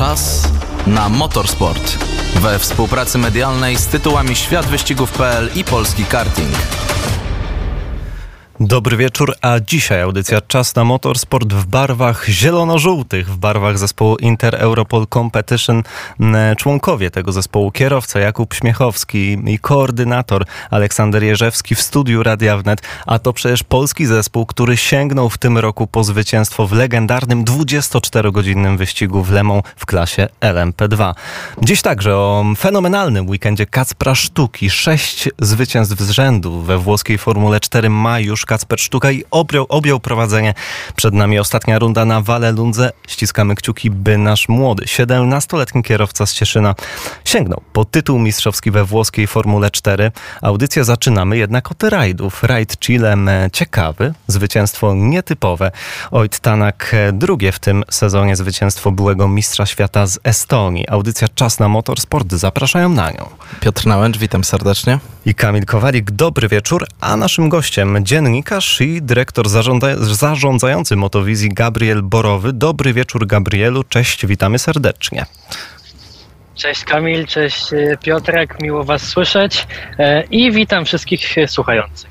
Czas na motorsport. We współpracy medialnej z tytułami Świat Wyścigów.pl i Polski Karting. Dobry wieczór, a dzisiaj audycja Czas na Motorsport w barwach zielono-żółtych, w barwach zespołu Inter Europol Competition. Członkowie tego zespołu, kierowca Jakub Śmiechowski i koordynator Aleksander Jerzewski w studiu Radia Wnet, a to przecież polski zespół, który sięgnął w tym roku po zwycięstwo w legendarnym 24-godzinnym wyścigu w Lemą w klasie LMP2. Dziś także o fenomenalnym weekendzie Kacpra Sztuki. Sześć zwycięstw z rzędu we włoskiej Formule 4 ma już Kacper Sztuka i objął, objął prowadzenie. Przed nami ostatnia runda na Wale Lundze. Ściskamy kciuki, by nasz młody, 17-letni kierowca z Cieszyna sięgnął po tytuł mistrzowski we włoskiej Formule 4. Audycję zaczynamy jednak od rajdów. Rajd Chilem ciekawy, zwycięstwo nietypowe. Ojt Tanak drugie w tym sezonie zwycięstwo byłego mistrza świata z Estonii. Audycja Czas na Motorsport. Zapraszają na nią. Piotr Nałęcz, witam serdecznie. I Kamil Kowalik, dobry wieczór, a naszym gościem dziennikarz i dyrektor zarządza zarządzający Motowizji Gabriel Borowy. Dobry wieczór Gabrielu, cześć, witamy serdecznie. Cześć Kamil, cześć Piotrek, miło Was słyszeć i witam wszystkich słuchających.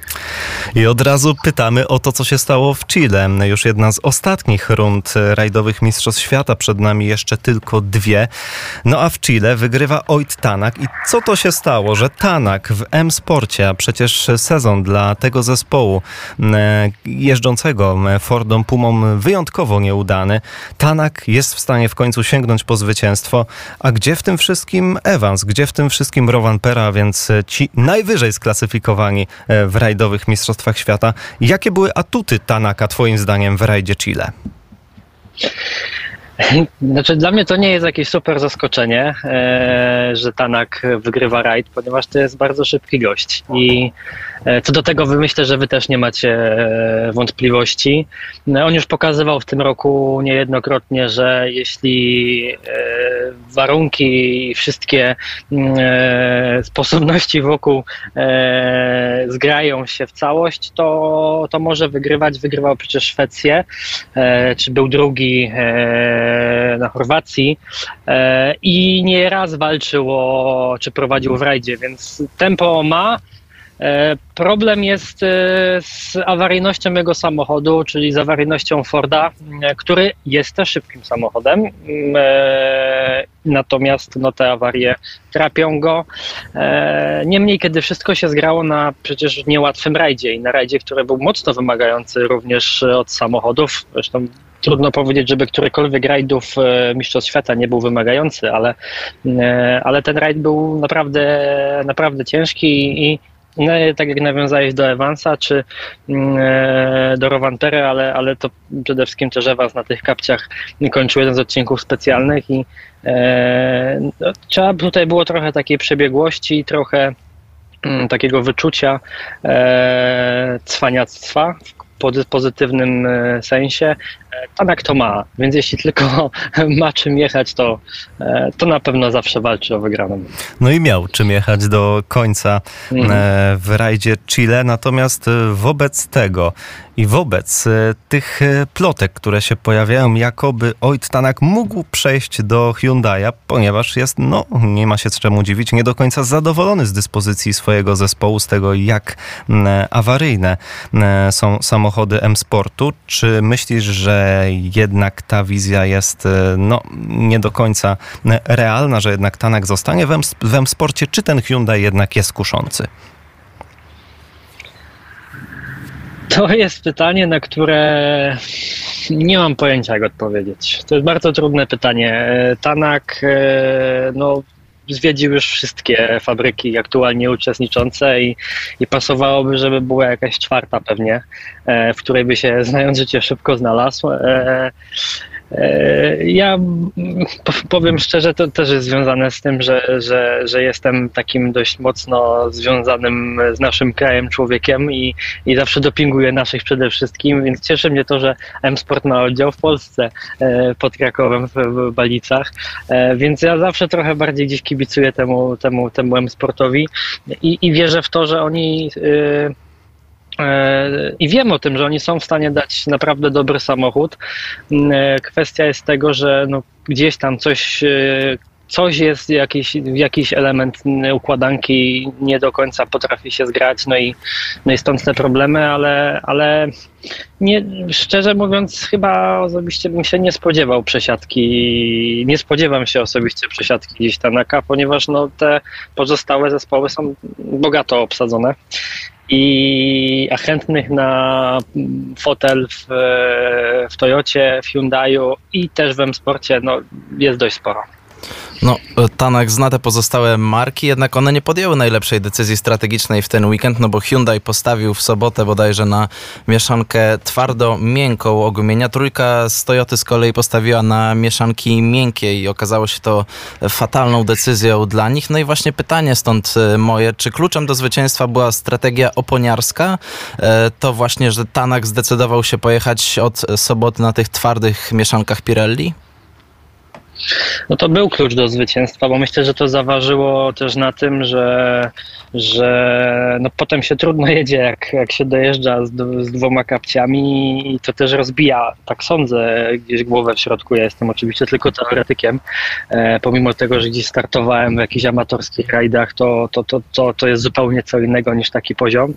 I od razu pytamy o to, co się stało w Chile. Już jedna z ostatnich rund rajdowych Mistrzostw Świata, przed nami jeszcze tylko dwie. No a w Chile wygrywa Oit Tanak. I co to się stało, że Tanak w M-Sporcie, a przecież sezon dla tego zespołu jeżdżącego Fordom Pumą wyjątkowo nieudany, Tanak jest w stanie w końcu sięgnąć po zwycięstwo. A gdzie w tym wszystkim Evans, gdzie w tym wszystkim Rowan Pera, więc ci najwyżej sklasyfikowani w rajdowych Mistrzostwach Świata. Jakie były atuty Tanaka, twoim zdaniem, w rajdzie Chile? Znaczy, dla mnie to nie jest jakieś super zaskoczenie, e, że Tanak wygrywa rajd, ponieważ to jest bardzo szybki gość. I e, co do tego myślę, że wy też nie macie e, wątpliwości. On już pokazywał w tym roku niejednokrotnie, że jeśli warunki i wszystkie sposobności wokół zgrają się w całość, to, to może wygrywać. Wygrywał przecież Szwecję, czy był drugi na Chorwacji i nie raz walczył o, czy prowadził w rajdzie, więc tempo ma. Problem jest z awaryjnością jego samochodu, czyli z awaryjnością Forda, który jest też szybkim samochodem. Natomiast no, te awarie trapią go. Niemniej, kiedy wszystko się zgrało na przecież niełatwym rajdzie i na rajdzie, który był mocno wymagający również od samochodów, zresztą trudno powiedzieć, żeby którykolwiek rajdów Mistrzostw Świata nie był wymagający, ale, ale ten rajd był naprawdę, naprawdę ciężki i no, tak jak nawiązałeś do Evansa czy do Rovanpery, ale, ale to przede wszystkim też Evans na tych kapciach kończył jeden z odcinków specjalnych i e, no, trzeba tutaj było trochę takiej przebiegłości, trochę m, takiego wyczucia e, cwaniactwa w pozytywnym sensie. Tanak to ma, więc jeśli tylko ma czym jechać, to, to na pewno zawsze walczy o wygraną. No i miał czym jechać do końca w rajdzie Chile, natomiast wobec tego i wobec tych plotek, które się pojawiają, jakoby Oit Tanak mógł przejść do Hyundai'a, ponieważ jest, no nie ma się z czemu dziwić, nie do końca zadowolony z dyspozycji swojego zespołu, z tego jak awaryjne są samochody M-Sportu. Czy myślisz, że jednak ta wizja jest no, nie do końca realna, że jednak Tanak zostanie w, M-Sporcie, czy ten Hyundai jednak jest kuszący? To jest pytanie, na które nie mam pojęcia, jak odpowiedzieć. To jest bardzo trudne pytanie. Tanak, no, zwiedził już wszystkie fabryki aktualnie uczestniczące i, i pasowałoby, żeby była jakaś czwarta pewnie, w której by się znając życie szybko znalazł. Ja powiem szczerze, to też jest związane z tym, że, że, że jestem takim dość mocno związanym z naszym krajem człowiekiem i, i zawsze dopinguję naszych przede wszystkim, więc cieszy mnie to, że M-Sport ma oddział w Polsce pod Krakowem w Balicach, więc ja zawsze trochę bardziej gdzieś kibicuję temu, temu, temu M-Sportowi i, i wierzę w to, że oni I wiem o tym, że oni są w stanie dać naprawdę dobry samochód. Kwestia jest tego, że no gdzieś tam coś coś jest, jakiś, jakiś element układanki nie do końca potrafi się zgrać, no i, no i stąd te problemy, ale, ale nie, szczerze mówiąc, chyba osobiście bym się nie spodziewał przesiadki, nie spodziewam się osobiście przesiadki gdzieś Tanaka, ponieważ no, te pozostałe zespoły są bogato obsadzone i a chętnych na fotel w, w Toyocie, w Hyundaiu i też w M-Sporcie no, jest dość sporo. No, Tanak zna te pozostałe marki, jednak one nie podjęły najlepszej decyzji strategicznej w ten weekend, no bo Hyundai postawił w sobotę bodajże na mieszankę twardo-miękką ogumienia. Trójka z Toyoty z kolei postawiła na mieszanki miękkie i okazało się to fatalną decyzją dla nich. No i właśnie pytanie stąd e, moje, czy kluczem do zwycięstwa była strategia oponiarska? E, to właśnie, że Tanak zdecydował się pojechać od soboty na tych twardych mieszankach Pirelli? No to był klucz do zwycięstwa, bo myślę, że to zaważyło też na tym, że, że no potem się trudno jedzie, jak, jak się dojeżdża z, z dwoma kapciami i to też rozbija, tak sądzę, gdzieś głowę w środku. Ja jestem oczywiście tylko teoretykiem, e, pomimo tego, że gdzieś startowałem w jakichś amatorskich rajdach, to, to, to, to, to jest zupełnie co innego niż taki poziom,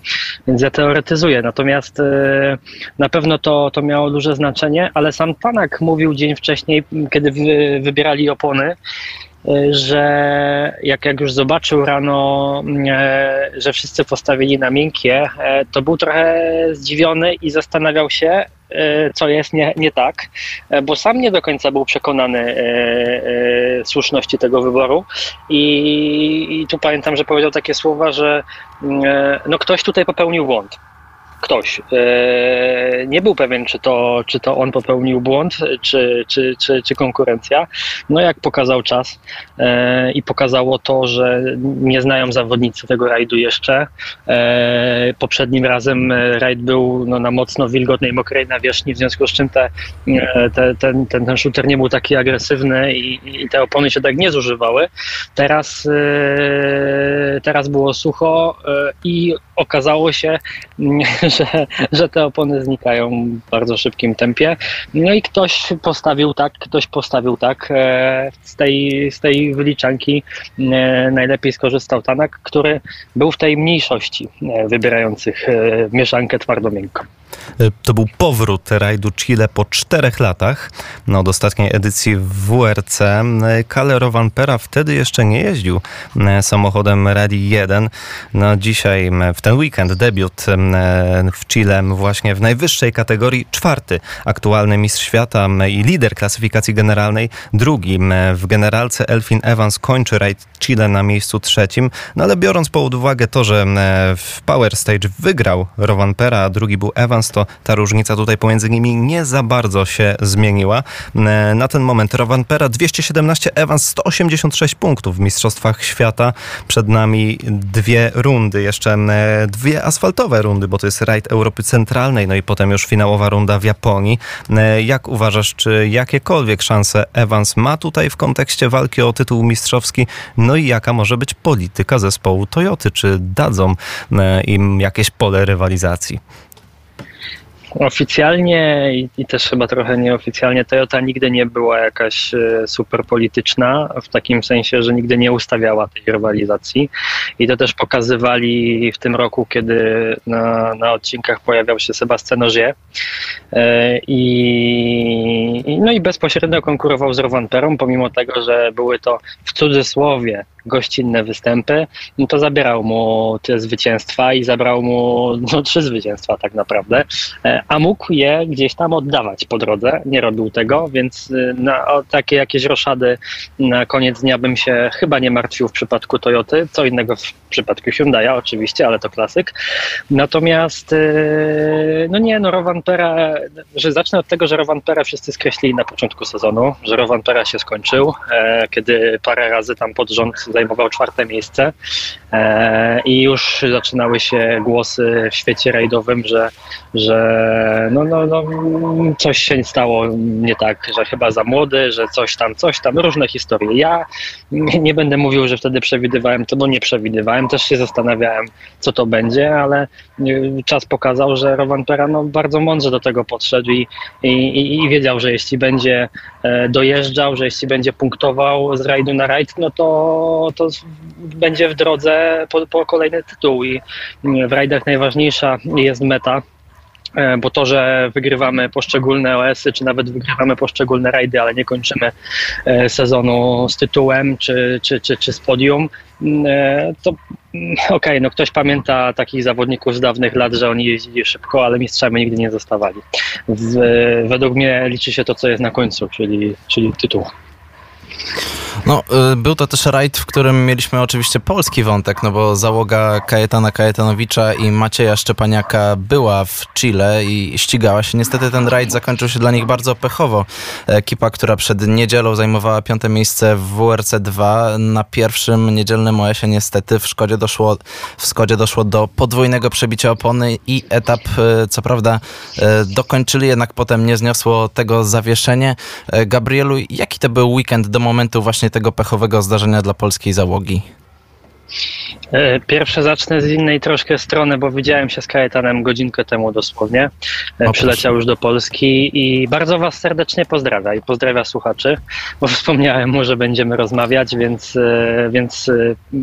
więc ja teoretyzuję. Natomiast e, na pewno to, to miało duże znaczenie, ale sam Tanak mówił dzień wcześniej, kiedy wy, wybierali opony, e, że jak, jak już zobaczył rano, e, że wszyscy postawili na miękkie, e, to był trochę zdziwiony i zastanawiał się, co jest nie, nie tak, bo sam nie do końca był przekonany słuszności tego wyboru. I, I tu pamiętam, że powiedział takie słowa, że no ktoś tutaj popełnił błąd ktoś. E, nie był pewien, czy to, czy to on popełnił błąd, czy, czy, czy, czy konkurencja. No jak pokazał czas e, i pokazało to, że nie znają zawodnicy tego rajdu jeszcze. E, poprzednim razem rajd był no, na mocno wilgotnej, mokrej nawierzchni, w związku z czym te, te, ten, ten, ten shooter nie był taki agresywny i, i te opony się tak nie zużywały. Teraz, teraz było sucho i okazało się, że, że te opony znikają w bardzo szybkim tempie. No i ktoś postawił tak, ktoś postawił tak. E, z tej, z tej wyliczanki e, najlepiej skorzystał Tanak, który był w tej mniejszości e, wybierających mieszankę twardo-miękką. E, to był powrót rajdu Chile po czterech latach. No, od ostatniej edycji WRC Kalle Rovanpera wtedy jeszcze nie jeździł e, samochodem Rally 1. No, dzisiaj w ten weekend debiut w Chile właśnie w najwyższej kategorii czwarty aktualny mistrz świata i lider klasyfikacji generalnej. Drugi w generalce Elfin Evans kończy rajd Chile na miejscu trzecim. No ale biorąc pod uwagę to, że w Power Stage wygrał Rovanpera, a drugi był Evans, to ta różnica tutaj pomiędzy nimi nie za bardzo się zmieniła. E, na ten moment Rowan Pera 217, Evans 186 punktów w Mistrzostwach Świata. Przed nami dwie rundy, jeszcze e, dwie asfaltowe rundy, bo to jest rajd Europy Centralnej, no i potem już finałowa runda w Japonii. E, jak uważasz, czy jakiekolwiek szanse Evans ma tutaj w kontekście walki o tytuł mistrzowski? No i jaka może być polityka zespołu Toyoty? Czy dadzą im jakieś pole rywalizacji? Oficjalnie i, i, też chyba trochę nieoficjalnie Toyota nigdy nie była jakaś e, super polityczna, w takim sensie, że nigdy nie ustawiała tej rywalizacji. I to też pokazywali w tym roku, kiedy na, na odcinkach pojawiał się Sebastian Ogier. E, I, no i bezpośrednio konkurował z Rovanperą, pomimo tego, że były to w cudzysłowie gościnne występy, no to zabierał mu te zwycięstwa i zabrał mu no, trzy zwycięstwa tak naprawdę, e, a mógł je gdzieś tam oddawać po drodze. Nie robił tego, więc y, na takie jakieś roszady na koniec dnia bym się chyba nie martwił w przypadku Toyoty, co innego w przypadku Hyundai'a oczywiście, ale to klasyk. Natomiast y, no nie, no Rovanpera, że zacznę od tego, że Rovanpera wszyscy skreślili na początku sezonu, że Rovanpera się skończył, e, kiedy parę razy tam pod rząd zajmował czwarte miejsce e, i już zaczynały się głosy w świecie rajdowym, że, że no, no, no, coś się stało nie tak, że chyba za młody, że coś tam, coś tam, różne historie. Ja nie będę mówił, że wtedy przewidywałem to, bo nie przewidywałem, też się zastanawiałem, co to będzie, ale y, czas pokazał, że Rowan Pera no, bardzo mądrze do tego podszedł i, i, i wiedział, że jeśli będzie e, dojeżdżał, że jeśli będzie punktował z rajdu na rajd, no to, to będzie w drodze po, po kolejny tytuł i w rajdach najważniejsza jest meta, e, bo to, że wygrywamy poszczególne OS-y, czy nawet wygrywamy poszczególne rajdy, ale nie kończymy e, sezonu z tytułem czy, czy, czy, czy z podium, to okej, okay, no ktoś pamięta takich zawodników z dawnych lat, że oni jeździli szybko, ale mistrzami nigdy nie zostawali. Według mnie liczy się to, co jest na końcu, czyli, czyli tytuł. No, y, był to też rajd, w którym mieliśmy oczywiście polski wątek, no bo załoga Kajetana Kajetanowicza i Macieja Szczepaniaka była w Chile i ścigała się. Niestety ten rajd zakończył się dla nich bardzo pechowo. Ekipa, która przed niedzielą zajmowała piąte miejsce w WRC 2 na pierwszym niedzielnym OS-ie niestety w Szkodzie doszło, w Skodzie doszło do podwójnego przebicia opony i etap, y, co prawda, y, dokończyli, jednak potem nie zniosło tego zawieszenie. Gabrielu, jaki to był weekend do momentu właśnie tego pechowego zdarzenia dla polskiej załogi? E, pierwsze zacznę z innej troszkę strony, bo widziałem się z Kajetanem godzinkę temu dosłownie. E, o, Przyleciał już do Polski i bardzo Was serdecznie pozdrawia i pozdrawia słuchaczy, bo wspomniałem mu, że będziemy rozmawiać, więc, e, więc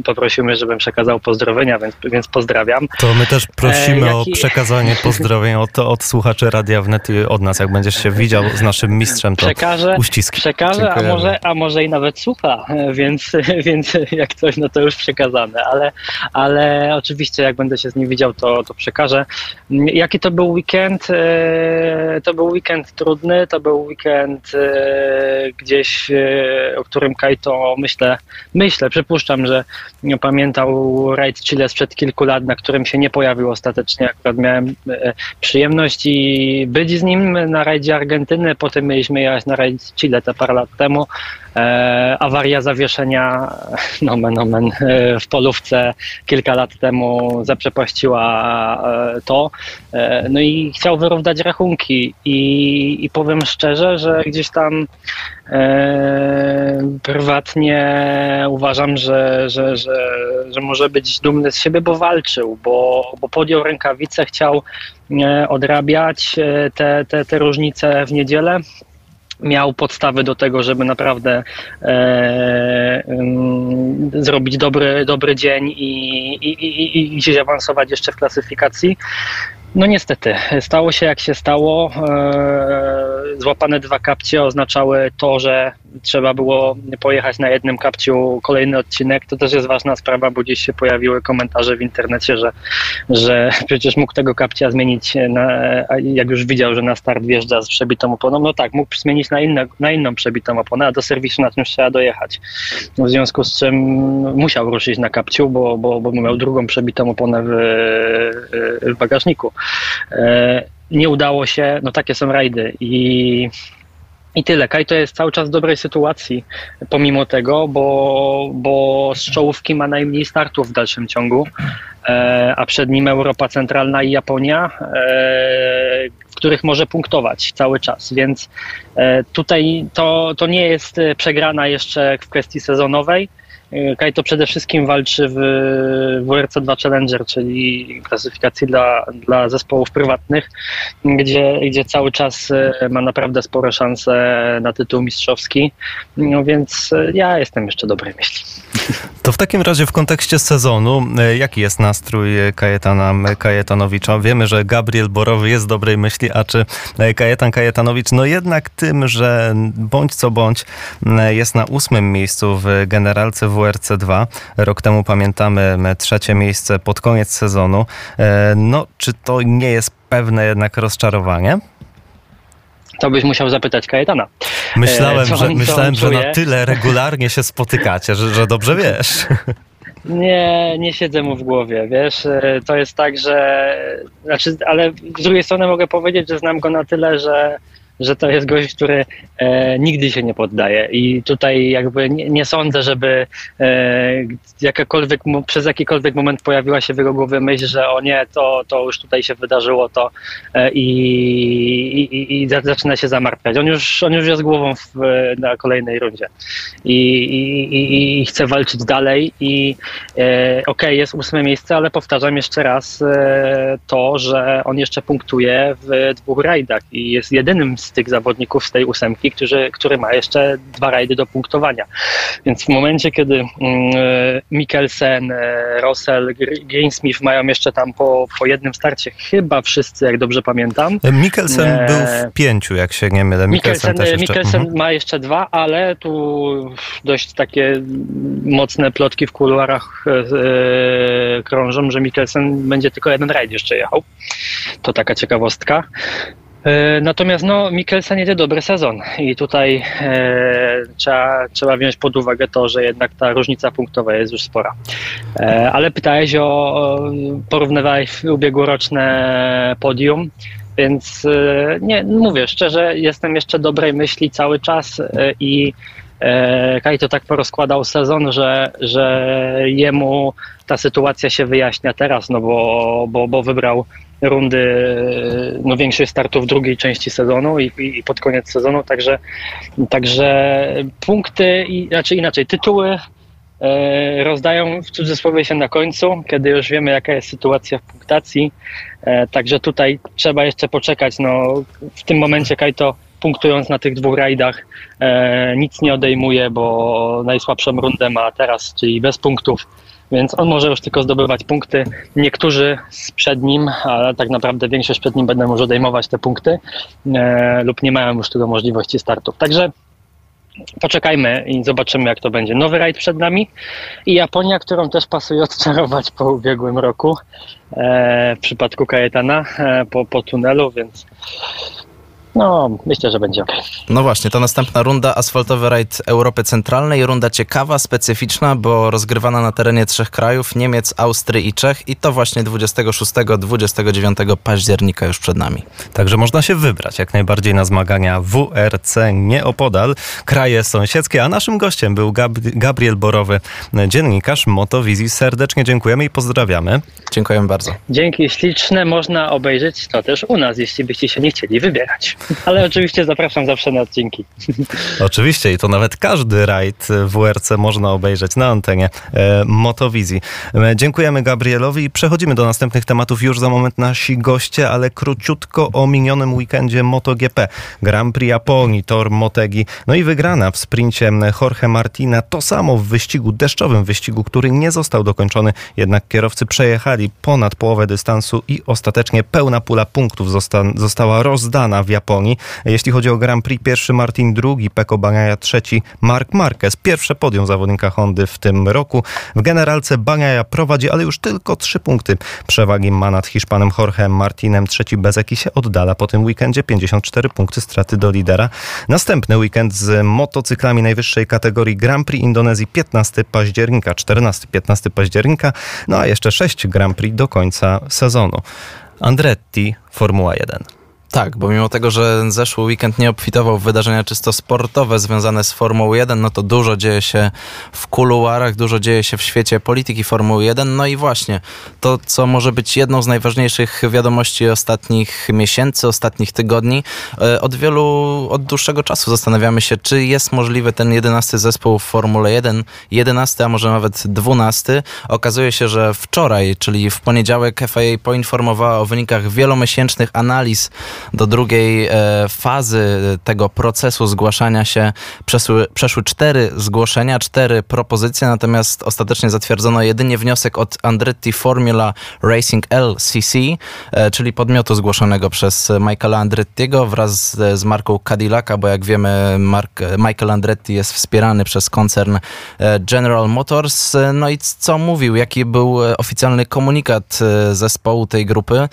poprosił mnie, żebym przekazał pozdrowienia, więc, więc pozdrawiam. To my też prosimy e, o przekazanie pozdrowień od, od słuchaczy Radia Wnet od nas. Jak będziesz się widział z naszym mistrzem, to przekażę, uściski. Przekażę, a może, a może i nawet słucha, więc, więc jak coś, no to już ale ale oczywiście jak będę się z nim widział, to, to przekażę. Jaki to był weekend? E, to był weekend trudny, to był weekend e, gdzieś, e, o którym Kajto myślę, myślę, przypuszczam, że pamiętał rajd Chile sprzed kilku lat, na którym się nie pojawił ostatecznie. Akurat miałem przyjemność i być z nim na rajdzie Argentyny, potem mieliśmy jechać na rajd Chile te parę lat temu. E, awaria zawieszenia nomen, nomen, w polówce kilka lat temu zaprzepaściła e, to. E, no i chciał wyrównać rachunki i, i powiem szczerze, że gdzieś tam e, prywatnie uważam, że, że, że, że może być dumny z siebie, bo walczył, bo, bo podjął rękawice, chciał e, odrabiać te, te, te różnice w niedzielę miał podstawy do tego, żeby naprawdę e, um, zrobić dobry, dobry dzień i, i, i, i gdzieś awansować jeszcze w klasyfikacji. No niestety, stało się jak się stało. E, złapane dwa kapcie oznaczały to, że trzeba było pojechać na jednym kapciu kolejny odcinek. To też jest ważna sprawa, bo gdzieś się pojawiły komentarze w internecie, że, że przecież mógł tego kapcia zmienić, na, jak już widział, że na start wjeżdża z przebitą oponą. No tak, mógł zmienić na, inne, na inną przebitą oponę, a do serwisu na czymś trzeba dojechać. W związku z czym musiał ruszyć na kapciu, bo, bo, bo miał drugą przebitą oponę w, w bagażniku. E, nie udało się, no takie są rajdy i i tyle. to jest cały czas w dobrej sytuacji, pomimo tego, bo, bo z czołówki ma najmniej startów w dalszym ciągu, e, a przed nim Europa Centralna i Japonia, e, w których może punktować cały czas. Więc e, tutaj to, to nie jest przegrana jeszcze w kwestii sezonowej. Kaito przede wszystkim walczy w WRC 2 Challenger, czyli klasyfikacji dla, dla zespołów prywatnych, gdzie, gdzie cały czas e, ma naprawdę spore szanse na tytuł mistrzowski, no więc e, ja jestem jeszcze dobrej myśli. To w takim razie w kontekście sezonu, e, jaki jest nastrój Kajetana Kajetanowicza? Wiemy, że Gabriel Borowy jest dobrej myśli, a czy Kajetan Kajetanowicz, no jednak tym, że bądź co bądź jest na ósmym miejscu w generalce w WRC 2. Rok temu pamiętamy trzecie miejsce pod koniec sezonu. E, no, czy to nie jest pewne jednak rozczarowanie? To byś musiał zapytać Kajetana. Myślałem, e, że, myślałem że na tyle regularnie się spotykacie, że, że dobrze wiesz. Nie, nie siedzę mu w głowie, wiesz, e, to jest tak, że, znaczy, ale z drugiej strony mogę powiedzieć, że znam go na tyle, że że to jest gość, który e, nigdy się nie poddaje i tutaj jakby nie, nie sądzę, żeby e, jakakolwiek, przez jakikolwiek moment pojawiła się w jego głowie myśl, że o nie, to, to już tutaj się wydarzyło to e, i, i, i, zaczyna się zamartwiać. On już, on już jest głową w, na kolejnej rundzie i, i, i chce walczyć dalej i e, okej, okay, jest ósme miejsce, ale powtarzam jeszcze raz e, to, że on jeszcze punktuje w dwóch rajdach i jest jedynym z tych zawodników z tej ósemki, który, który ma jeszcze dwa rajdy do punktowania. Więc w momencie, kiedy mm, Mikkelsen, e, Russell, Greensmith mają jeszcze tam po, po jednym starcie, chyba wszyscy, jak dobrze pamiętam. Mikkelsen e... był w pięciu, jak się nie mylę. Mikkelsen, Mikkelsen, jeszcze... Mikkelsen mhm. ma jeszcze dwa, ale tu dość takie mocne plotki w kuluarach e, krążą, że Mikkelsen będzie tylko jeden rajd jeszcze jechał. To taka ciekawostka. E, natomiast no, Mikkelsen jedzie dobry sezon i tutaj e, trzeba, trzeba wziąć pod uwagę to, że jednak ta różnica punktowa jest już spora. E, ale pytałeś o, porównywałeś ubiegłoroczne podium, więc e, nie, mówię szczerze, jestem jeszcze dobrej myśli cały czas e, i e, Kaj to tak porozkładał sezon, że, że jemu ta sytuacja się wyjaśnia teraz, no bo, bo, bo wybrał rundy, no większość startów drugiej części sezonu i, i, pod koniec sezonu, także, także punkty, i, znaczy inaczej, tytuły e, rozdają w cudzysłowie się na końcu, kiedy już wiemy jaka jest sytuacja w punktacji, e, także tutaj trzeba jeszcze poczekać, no w tym momencie Kajto punktując na tych dwóch rajdach e, nic nie odejmuje, bo najsłabszą rundę ma teraz, czyli bez punktów więc on może już tylko zdobywać punkty. Niektórzy przed nim, ale tak naprawdę większość przed nim będą może odejmować te punkty e, lub nie mają już tego możliwości startów. Także poczekajmy i zobaczymy, jak to będzie. Nowy rajd przed nami i Japonia, którą też pasuje odczarować po ubiegłym roku e, w przypadku Kajetana e, po, po tunelu, więc no, myślę, że będzie ok. No właśnie, to następna runda, asfaltowy rajd Europy Centralnej. Runda ciekawa, specyficzna, bo rozgrywana na terenie trzech krajów, Niemiec, Austrii i Czech i to właśnie 26-29 października już przed nami. Także można się wybrać jak najbardziej na zmagania WRC nieopodal, kraje sąsiedzkie, a naszym gościem był Gab- Gabriel Borowy, dziennikarz Motowizji. Serdecznie dziękujemy i pozdrawiamy. Dziękujemy bardzo. Dzięki śliczne, można obejrzeć to też u nas, jeśli byście się nie chcieli wybierać. Ale oczywiście zapraszam zawsze na odcinki. Oczywiście i to nawet każdy rajd WRC można obejrzeć na antenie e, Motowizji. E, dziękujemy Gabrielowi i przechodzimy do następnych tematów już za moment nasi goście, ale króciutko o minionym weekendzie MotoGP. Grand Prix Japonii, Tor Motegi, no i wygrana w sprincie Jorge Martina. To samo w wyścigu deszczowym, wyścigu, który nie został dokończony, jednak kierowcy przejechali ponad połowę dystansu i ostatecznie pełna pula punktów zosta została rozdana w Japonii. Japonii. Jeśli chodzi o Grand Prix, pierwszy Martin, drugi Peko Bagnaia, trzeci Mark Marquez. Pierwsze podium zawodnika Hondy w tym roku. W generalce Bagnaia prowadzi, ale już tylko trzy punkty przewagi ma nad Hiszpanem Jorge Martinem. Trzeci Bezeki się oddala po tym weekendzie. 54 punkty straty do lidera. Następny weekend z motocyklami najwyższej kategorii Grand Prix Indonezji 15 października, 14-15 października, no a jeszcze 6 Grand Prix do końca sezonu. Andretti, Formuła 1. Tak, bo mimo tego, że zeszły weekend nie obfitował w wydarzenia czysto sportowe związane z Formułą 1, no to dużo dzieje się w kuluarach, dużo dzieje się w świecie polityki Formuły 1. No i właśnie to, co może być jedną z najważniejszych wiadomości ostatnich miesięcy, ostatnich tygodni. E, od wielu, od dłuższego czasu zastanawiamy się, czy jest możliwy ten jedenasty zespół w Formule 1, jedenasty, a może nawet dwunasty. Okazuje się, że wczoraj, czyli w poniedziałek FIA poinformowała o wynikach wielomiesięcznych analiz do drugiej e, fazy tego procesu zgłaszania się przeszły, przeszły cztery zgłoszenia, cztery propozycje, natomiast ostatecznie zatwierdzono jedynie wniosek od Andretti Formula Racing LCC, e, czyli podmiotu zgłoszonego przez Michaela Andrettiego wraz z, marką Cadillaca, bo jak wiemy Mark, Michael Andretti jest wspierany przez koncern e, General Motors. No i co mówił, jaki był oficjalny komunikat zespołu tej grupy?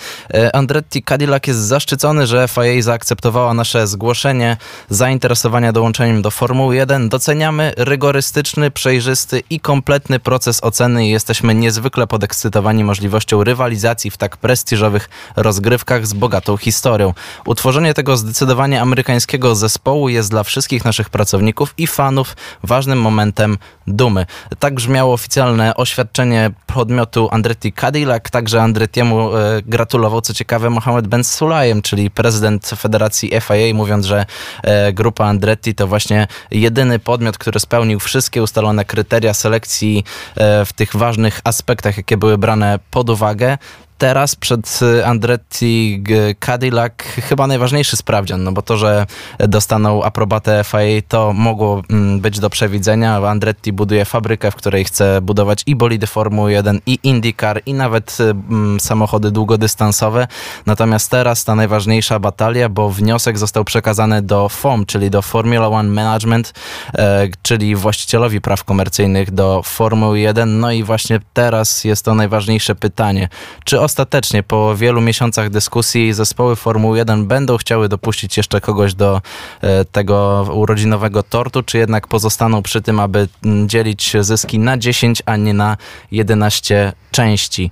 Andretti Cadillac jest zaszczycony że FIA zaakceptowała nasze zgłoszenie zainteresowania dołączeniem do Formuły 1. Doceniamy rygorystyczny, przejrzysty i kompletny proces oceny i jesteśmy niezwykle podekscytowani możliwością rywalizacji w tak prestiżowych rozgrywkach z bogatą historią. Utworzenie tego zdecydowanie amerykańskiego zespołu jest dla wszystkich naszych pracowników i fanów ważnym momentem dumy. Tak brzmiało oficjalne oświadczenie podmiotu Andretti Cadillac, także Andrettiemu e, gratulował, co ciekawe, Mohamed Ben Sulayem, czyli prezydent Federacji FIA, mówiąc, że e, grupa Andretti to właśnie jedyny podmiot, który spełnił wszystkie ustalone kryteria selekcji e, w tych ważnych aspektach, jakie były brane pod uwagę teraz przed y, Andretti Cadillac chyba najważniejszy sprawdzian, no bo to, że dostaną aprobatę FIA to mogło mm, być do przewidzenia. Andretti buduje fabrykę, w której chce budować i bolidy Formuły 1 i IndyCar i nawet y, mm, samochody długodystansowe. Natomiast teraz ta najważniejsza batalia, bo wniosek został przekazany do FOM, czyli do Formula One Management, e, czyli właścicielowi praw komercyjnych do Formuły 1. No i właśnie teraz jest to najważniejsze pytanie. Czy ostatecznie po wielu miesiącach dyskusji zespoły Formuły 1 będą chciały dopuścić jeszcze kogoś do e, tego urodzinowego tortu, czy jednak pozostaną przy tym, aby dzielić zyski na 10, a nie na 11 części.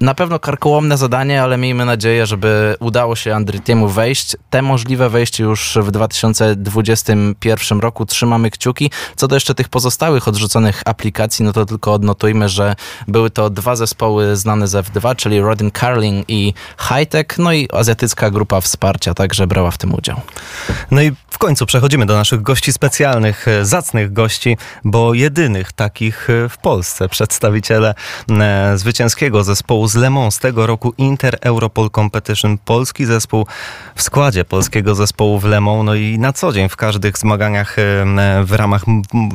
Na pewno karkołomne zadanie, ale miejmy nadzieję, żeby udało się Andritiemu wejść. Te możliwe wejście już w 2021 roku. Trzymamy kciuki. Co do jeszcze tych pozostałych odrzuconych aplikacji, no to tylko odnotujmy, że były to dwa zespoły znane z F2, czyli Rodin Carling i Hightech, no i azjatycka grupa wsparcia także brała w tym udział. No i w końcu przechodzimy do naszych gości specjalnych, e, zacnych gości, bo jedynych takich e, w Polsce przedstawiciele e, zwycięskiego zespołu z Le Mans tego roku Inter Europol Competition. Polski zespół w składzie polskiego zespołu w Le Mans, no i na co dzień w każdych zmaganiach w ramach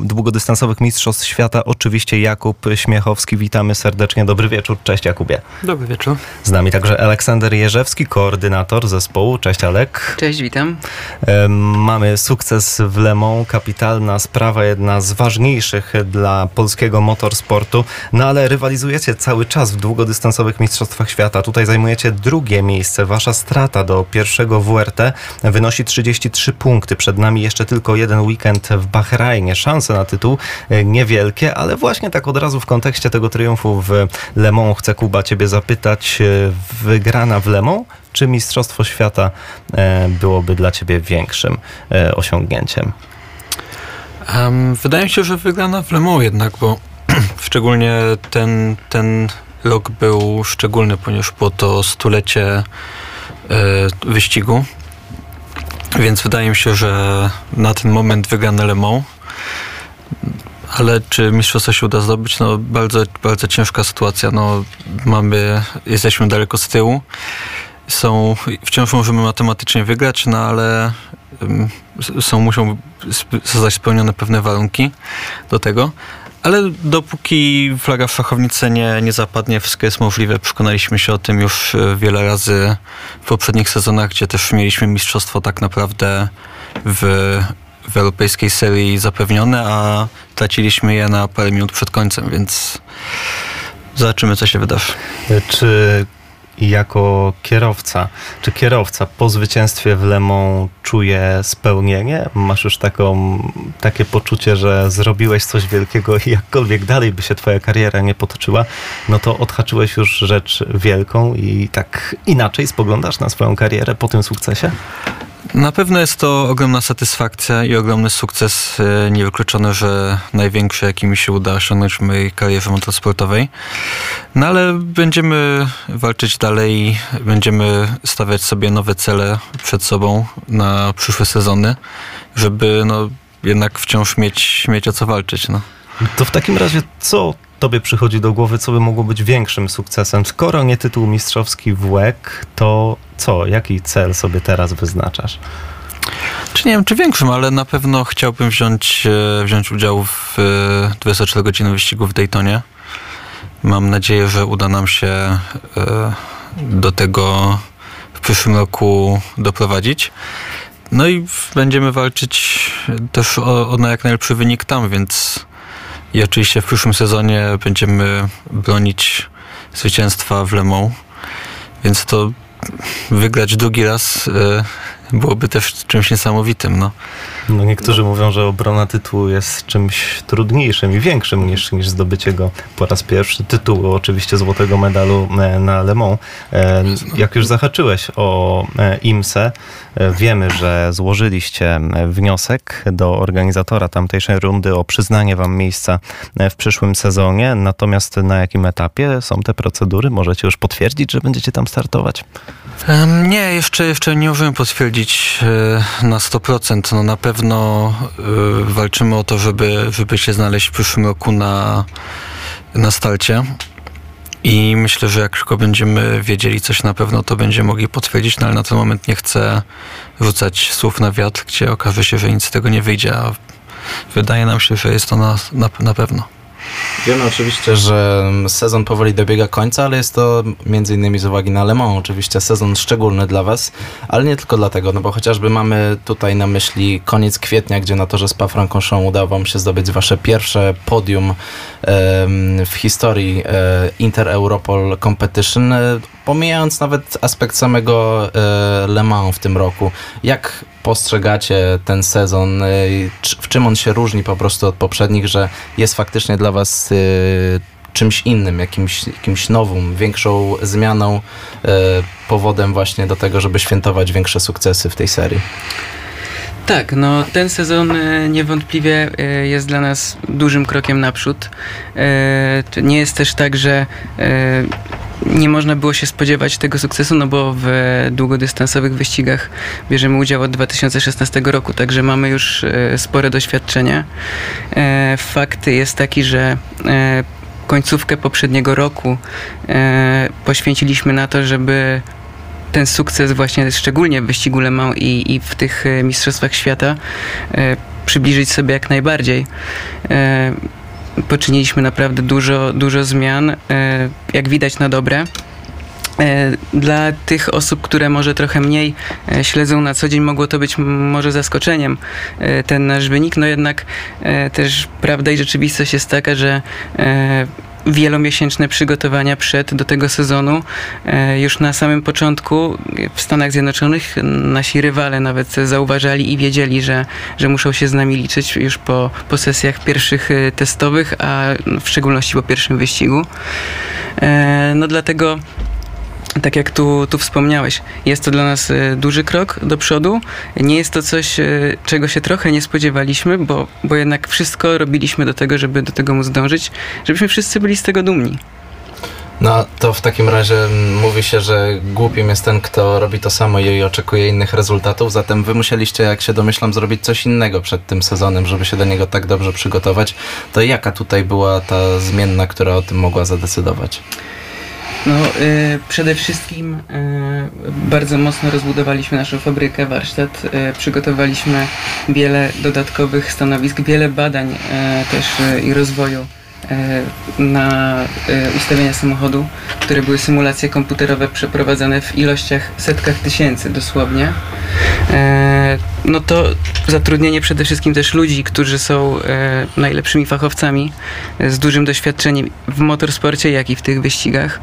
długodystansowych Mistrzostw Świata. Oczywiście Jakub Śmiechowski. Witamy serdecznie. Dobry wieczór. Cześć Jakubie. Dobry wieczór. Z nami także Aleksander Jerzewski, koordynator zespołu. Cześć Alek. Cześć, witam. Mamy sukces w Le Mans, kapitalna sprawa, jedna z ważniejszych dla polskiego motorsportu. No ale rywalizujecie cały czas w długodystansowych Mistrzostwach Świata. Tutaj zajmujecie drugie miejsce. Wasza strata do pierwszego WRT wynosi 33 punkty. Przed nami jeszcze tylko jeden weekend w Bahrajnie. Szanse na tytuł e, niewielkie, ale właśnie tak od razu w kontekście tego triumfu w Le Mans chcę Kuba ciebie zapytać. E, wygrana w Le Mans czy Mistrzostwo Świata e, byłoby dla ciebie większym osiągnięciem? Um, wydaje mi się, że wygrana w Le Mans jednak, bo szczególnie ten, ten rok był szczególny, ponieważ było to stulecie e, wyścigu. Więc wydaje mi się, że na ten moment wygrane Le Mans. Ale czy mistrzostwo się uda zdobyć? No bardzo, bardzo ciężka sytuacja. No, mamy, jesteśmy daleko z tyłu. Są, wciąż możemy matematycznie wygrać, no ale są, muszą zostać spełnione pewne warunki do tego. Ale dopóki flaga w szachownicy nie, nie zapadnie, wszystko jest możliwe. Przekonaliśmy się o tym już e, wiele razy w poprzednich sezonach, gdzie też mieliśmy mistrzostwo tak naprawdę w, w europejskiej serii zapewnione, a traciliśmy je na parę minut przed końcem, więc zobaczymy, co się wydarzy. Czy jako kierowca, czy kierowca po zwycięstwie w Le Mans czuje spełnienie? Masz już taką, takie poczucie, że zrobiłeś coś wielkiego i jakkolwiek dalej by się twoja kariera nie potoczyła, no to odhaczyłeś już rzecz wielką i tak inaczej spoglądasz na swoją karierę po tym sukcesie? Na pewno jest to ogromna satysfakcja i ogromny sukces. E, niewykluczone, że największy, jaki mi się uda osiągnąć w mojej karierze motorsportowej. No ale będziemy walczyć dalej, będziemy stawiać sobie nowe cele przed sobą na przyszłe sezony, żeby no, jednak wciąż mieć, mieć o co walczyć. No. To w takim razie co tobie przychodzi do głowy, co by mogło być większym sukcesem? Skoro nie tytuł mistrzowski w WEC, to co? Jaki cel sobie teraz wyznaczasz? Czy nie wiem, czy większym, ale na pewno chciałbym wziąć, e, wziąć udział w 24 e, wyścigu w Daytonie. Mam nadzieję, że uda nam się e, do tego w przyszłym roku doprowadzić. No i będziemy walczyć też o, o jak najlepszy wynik tam, więc i oczywiście w przyszłym sezonie będziemy bronić zwycięstwa w Le Mans. Więc to wygrać drugi raz e, byłoby też czymś niesamowitym. No. No niektórzy mówią, że obrona tytułu jest czymś trudniejszym i większym niż, niż zdobycie go po raz pierwszy. Tytułu oczywiście złotego medalu e, na Le Mans. E, jak już zahaczyłeś o e, IMSE, wiemy, że złożyliście wniosek do organizatora tamtejszej rundy o przyznanie wam miejsca w przyszłym sezonie. Natomiast na jakim etapie są te procedury? Możecie już potwierdzić, że będziecie tam startować? Nie, jeszcze, jeszcze nie możemy potwierdzić na 100%. No na pewno walczymy o to, żeby, żeby się znaleźć w przyszłym roku na, na starcie. I myślę, że jak tylko będziemy wiedzieli coś na pewno, to będziemy mogli potwierdzić, no ale na ten moment nie chcę rzucać słów na wiatr, gdzie okaże się, że nic z tego nie wyjdzie, a wydaje nam się, że jest to na, na, na pewno. Wiemy oczywiście, że sezon powoli dobiega końca, ale jest to między innymi z uwagi na Le Mans oczywiście sezon szczególny dla Was, ale nie tylko dlatego, no bo chociażby mamy tutaj na myśli koniec kwietnia, gdzie na torze Spa-Francorchamps udało Wam się zdobyć Wasze pierwsze podium w historii e, Inter-Europol Competition, e, pomijając nawet aspekt samego e, Le Mans w tym roku. Jak postrzegacie ten sezon? W czym on się różni po prostu od poprzednich, że jest faktycznie dla Was czymś innym, jakimś, jakimś nowym, większą zmianą, powodem właśnie do tego, żeby świętować większe sukcesy w tej serii? Tak, no ten sezon e, niewątpliwie e, jest dla nas dużym krokiem naprzód. E, nie jest też tak, że nie można było się spodziewać tego sukcesu, no bo w długodystansowych wyścigach bierzemy udział od 2016 roku, także mamy już spore doświadczenie. Fakt jest taki, że końcówkę poprzedniego roku poświęciliśmy na to, żeby ten sukces właśnie szczególnie w wyścigu Le Mans i, i w tych e, mistrzostwach świata e, przybliżyć sobie jak najbardziej. E, poczyniliśmy naprawdę dużo, dużo zmian, jak widać na dobre. Dla tych osób, które może trochę mniej śledzą na co dzień, mogło to być może zaskoczeniem ten nasz wynik, no jednak też prawda i rzeczywistość jest taka, że wielomiesięczne przygotowania przed do tego sezonu. E, już na samym początku w Stanach Zjednoczonych nasi rywale nawet zauważali i wiedzieli, że, że muszą się z nami liczyć już po, po sesjach pierwszych e, testowych, a w szczególności po pierwszym wyścigu. E, no dlatego tak jak tu, tu wspomniałeś, jest to dla nas e, duży krok do przodu. Nie jest to coś, e, czego się trochę nie spodziewaliśmy, bo, bo jednak wszystko robiliśmy do tego, żeby do tego móc dążyć, żebyśmy wszyscy byli z tego dumni. No to w takim razie mówi się, że głupim jest ten, kto robi to samo i oczekuje innych rezultatów, zatem wy musieliście, jak się domyślam, zrobić coś innego przed tym sezonem, żeby się do niego tak dobrze przygotować. To jaka tutaj była ta zmienna, która o tym mogła zadecydować? No, y, przede wszystkim y, bardzo mocno rozbudowaliśmy naszą fabrykę, warsztat. Y, przygotowaliśmy wiele dodatkowych stanowisk, wiele badań też i rozwoju na e, ustawienia samochodu, które były symulacje komputerowe przeprowadzane w ilościach setkach tysięcy dosłownie. E, no to zatrudnienie przede wszystkim też ludzi, którzy są najlepszymi fachowcami z dużym doświadczeniem w motorsporcie, jak i w tych wyścigach.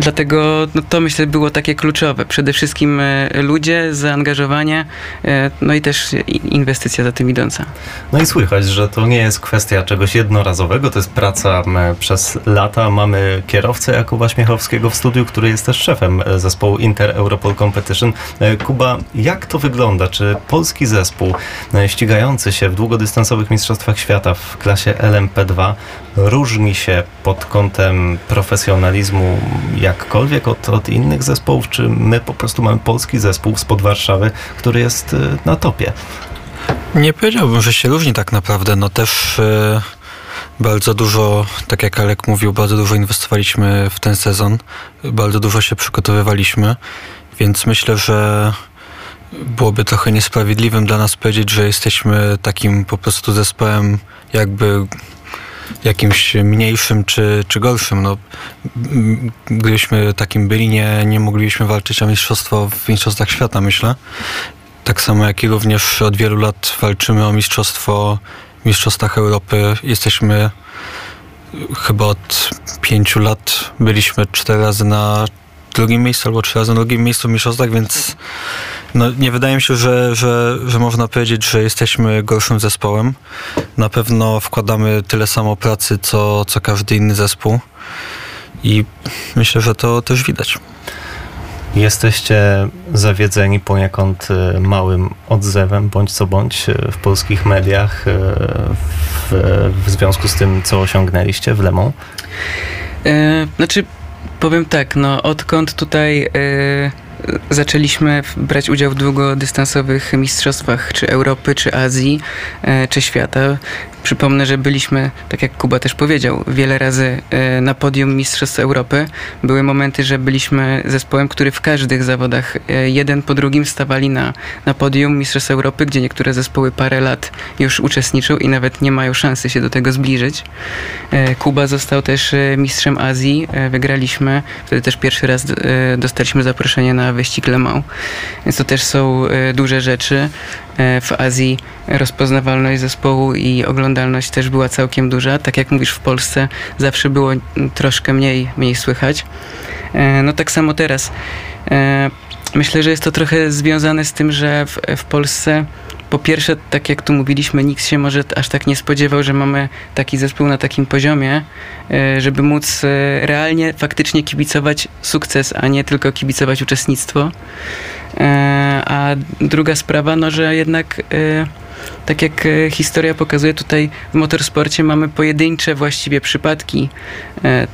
Dlatego no to myślę było takie kluczowe. Przede wszystkim e, ludzie, zaangażowanie, e, no i też inwestycja za tym idąca. No i słychać, że to nie jest kwestia czegoś jednorazowego, to jest praca przez lata. Mamy kierowcę Jakuba Śmiechowskiego w studiu, który jest też szefem e, zespołu Inter Europol Competition. Kuba, jak to wygląda? Czy polski zespół ścigający się w długodystansowych mistrzostwach świata w klasie LMP2 różni się pod kątem profesjonalizmu jakkolwiek od, od innych zespołów, czy my po prostu mamy polski zespół spod Warszawy, który jest y, na topie? Nie powiedziałbym, że się różni tak naprawdę. No też y, bardzo dużo, tak jak Alek mówił, bardzo dużo inwestowaliśmy w ten sezon. Bardzo dużo się przygotowywaliśmy, więc myślę, że byłoby trochę niesprawiedliwym dla nas powiedzieć, że jesteśmy takim po prostu zespołem jakby jakimś mniejszym czy, czy gorszym. No, gdybyśmy takim byli, nie, nie moglibyśmy walczyć o mistrzostwo w Mistrzostwach Świata, myślę. Tak samo jak i również od wielu lat walczymy o mistrzostwo w Mistrzostwach Europy. Jesteśmy chyba od pięciu lat byliśmy cztery razy na drugim miejscu albo trzy razy na drugim miejscu w mistrzostwach, więc no, nie wydaje mi się, że, że, że można powiedzieć, że jesteśmy gorszym zespołem. Na pewno wkładamy tyle samo pracy, co, co każdy inny zespół i myślę, że to też widać. Jesteście zawiedzeni poniekąd e, małym odzewem, bądź co bądź, e, w polskich mediach e, w, w związku z tym, co osiągnęliście w Lemą? E, znaczy, powiem tak, no odkąd tutaj e, zaczęliśmy brać udział w długodystansowych mistrzostwach, czy Europy, czy Azji, e, czy świata, Przypomnę, że byliśmy, tak jak Kuba też powiedział, wiele razy e, na podium Mistrzostw Europy. Były momenty, że byliśmy zespołem, który w każdych zawodach e, jeden po drugim stawali na, na podium Mistrzostw Europy, gdzie niektóre zespoły parę lat już uczestniczą i nawet nie mają szansy się do tego zbliżyć. Kuba został też mistrzem Azji, wygraliśmy. Wtedy też pierwszy raz dostaliśmy zaproszenie na wyścig Le. Więc to też są duże rzeczy. W Azji rozpoznawalność zespołu i oglądalność też była całkiem duża. Tak jak mówisz, w Polsce zawsze było troszkę mniej, mniej słychać. E, no tak samo teraz. E, myślę, że jest to trochę związane z tym, że w, w Polsce po pierwsze, tak jak tu mówiliśmy, nikt się może aż tak nie spodziewał, że mamy taki zespół na takim poziomie, e, żeby móc realnie, faktycznie kibicować sukces, a nie tylko kibicować uczestnictwo. A druga sprawa, no, że jednak tak jak e, historia pokazuje, tutaj w motorsporcie mamy pojedyncze właściwie przypadki, e,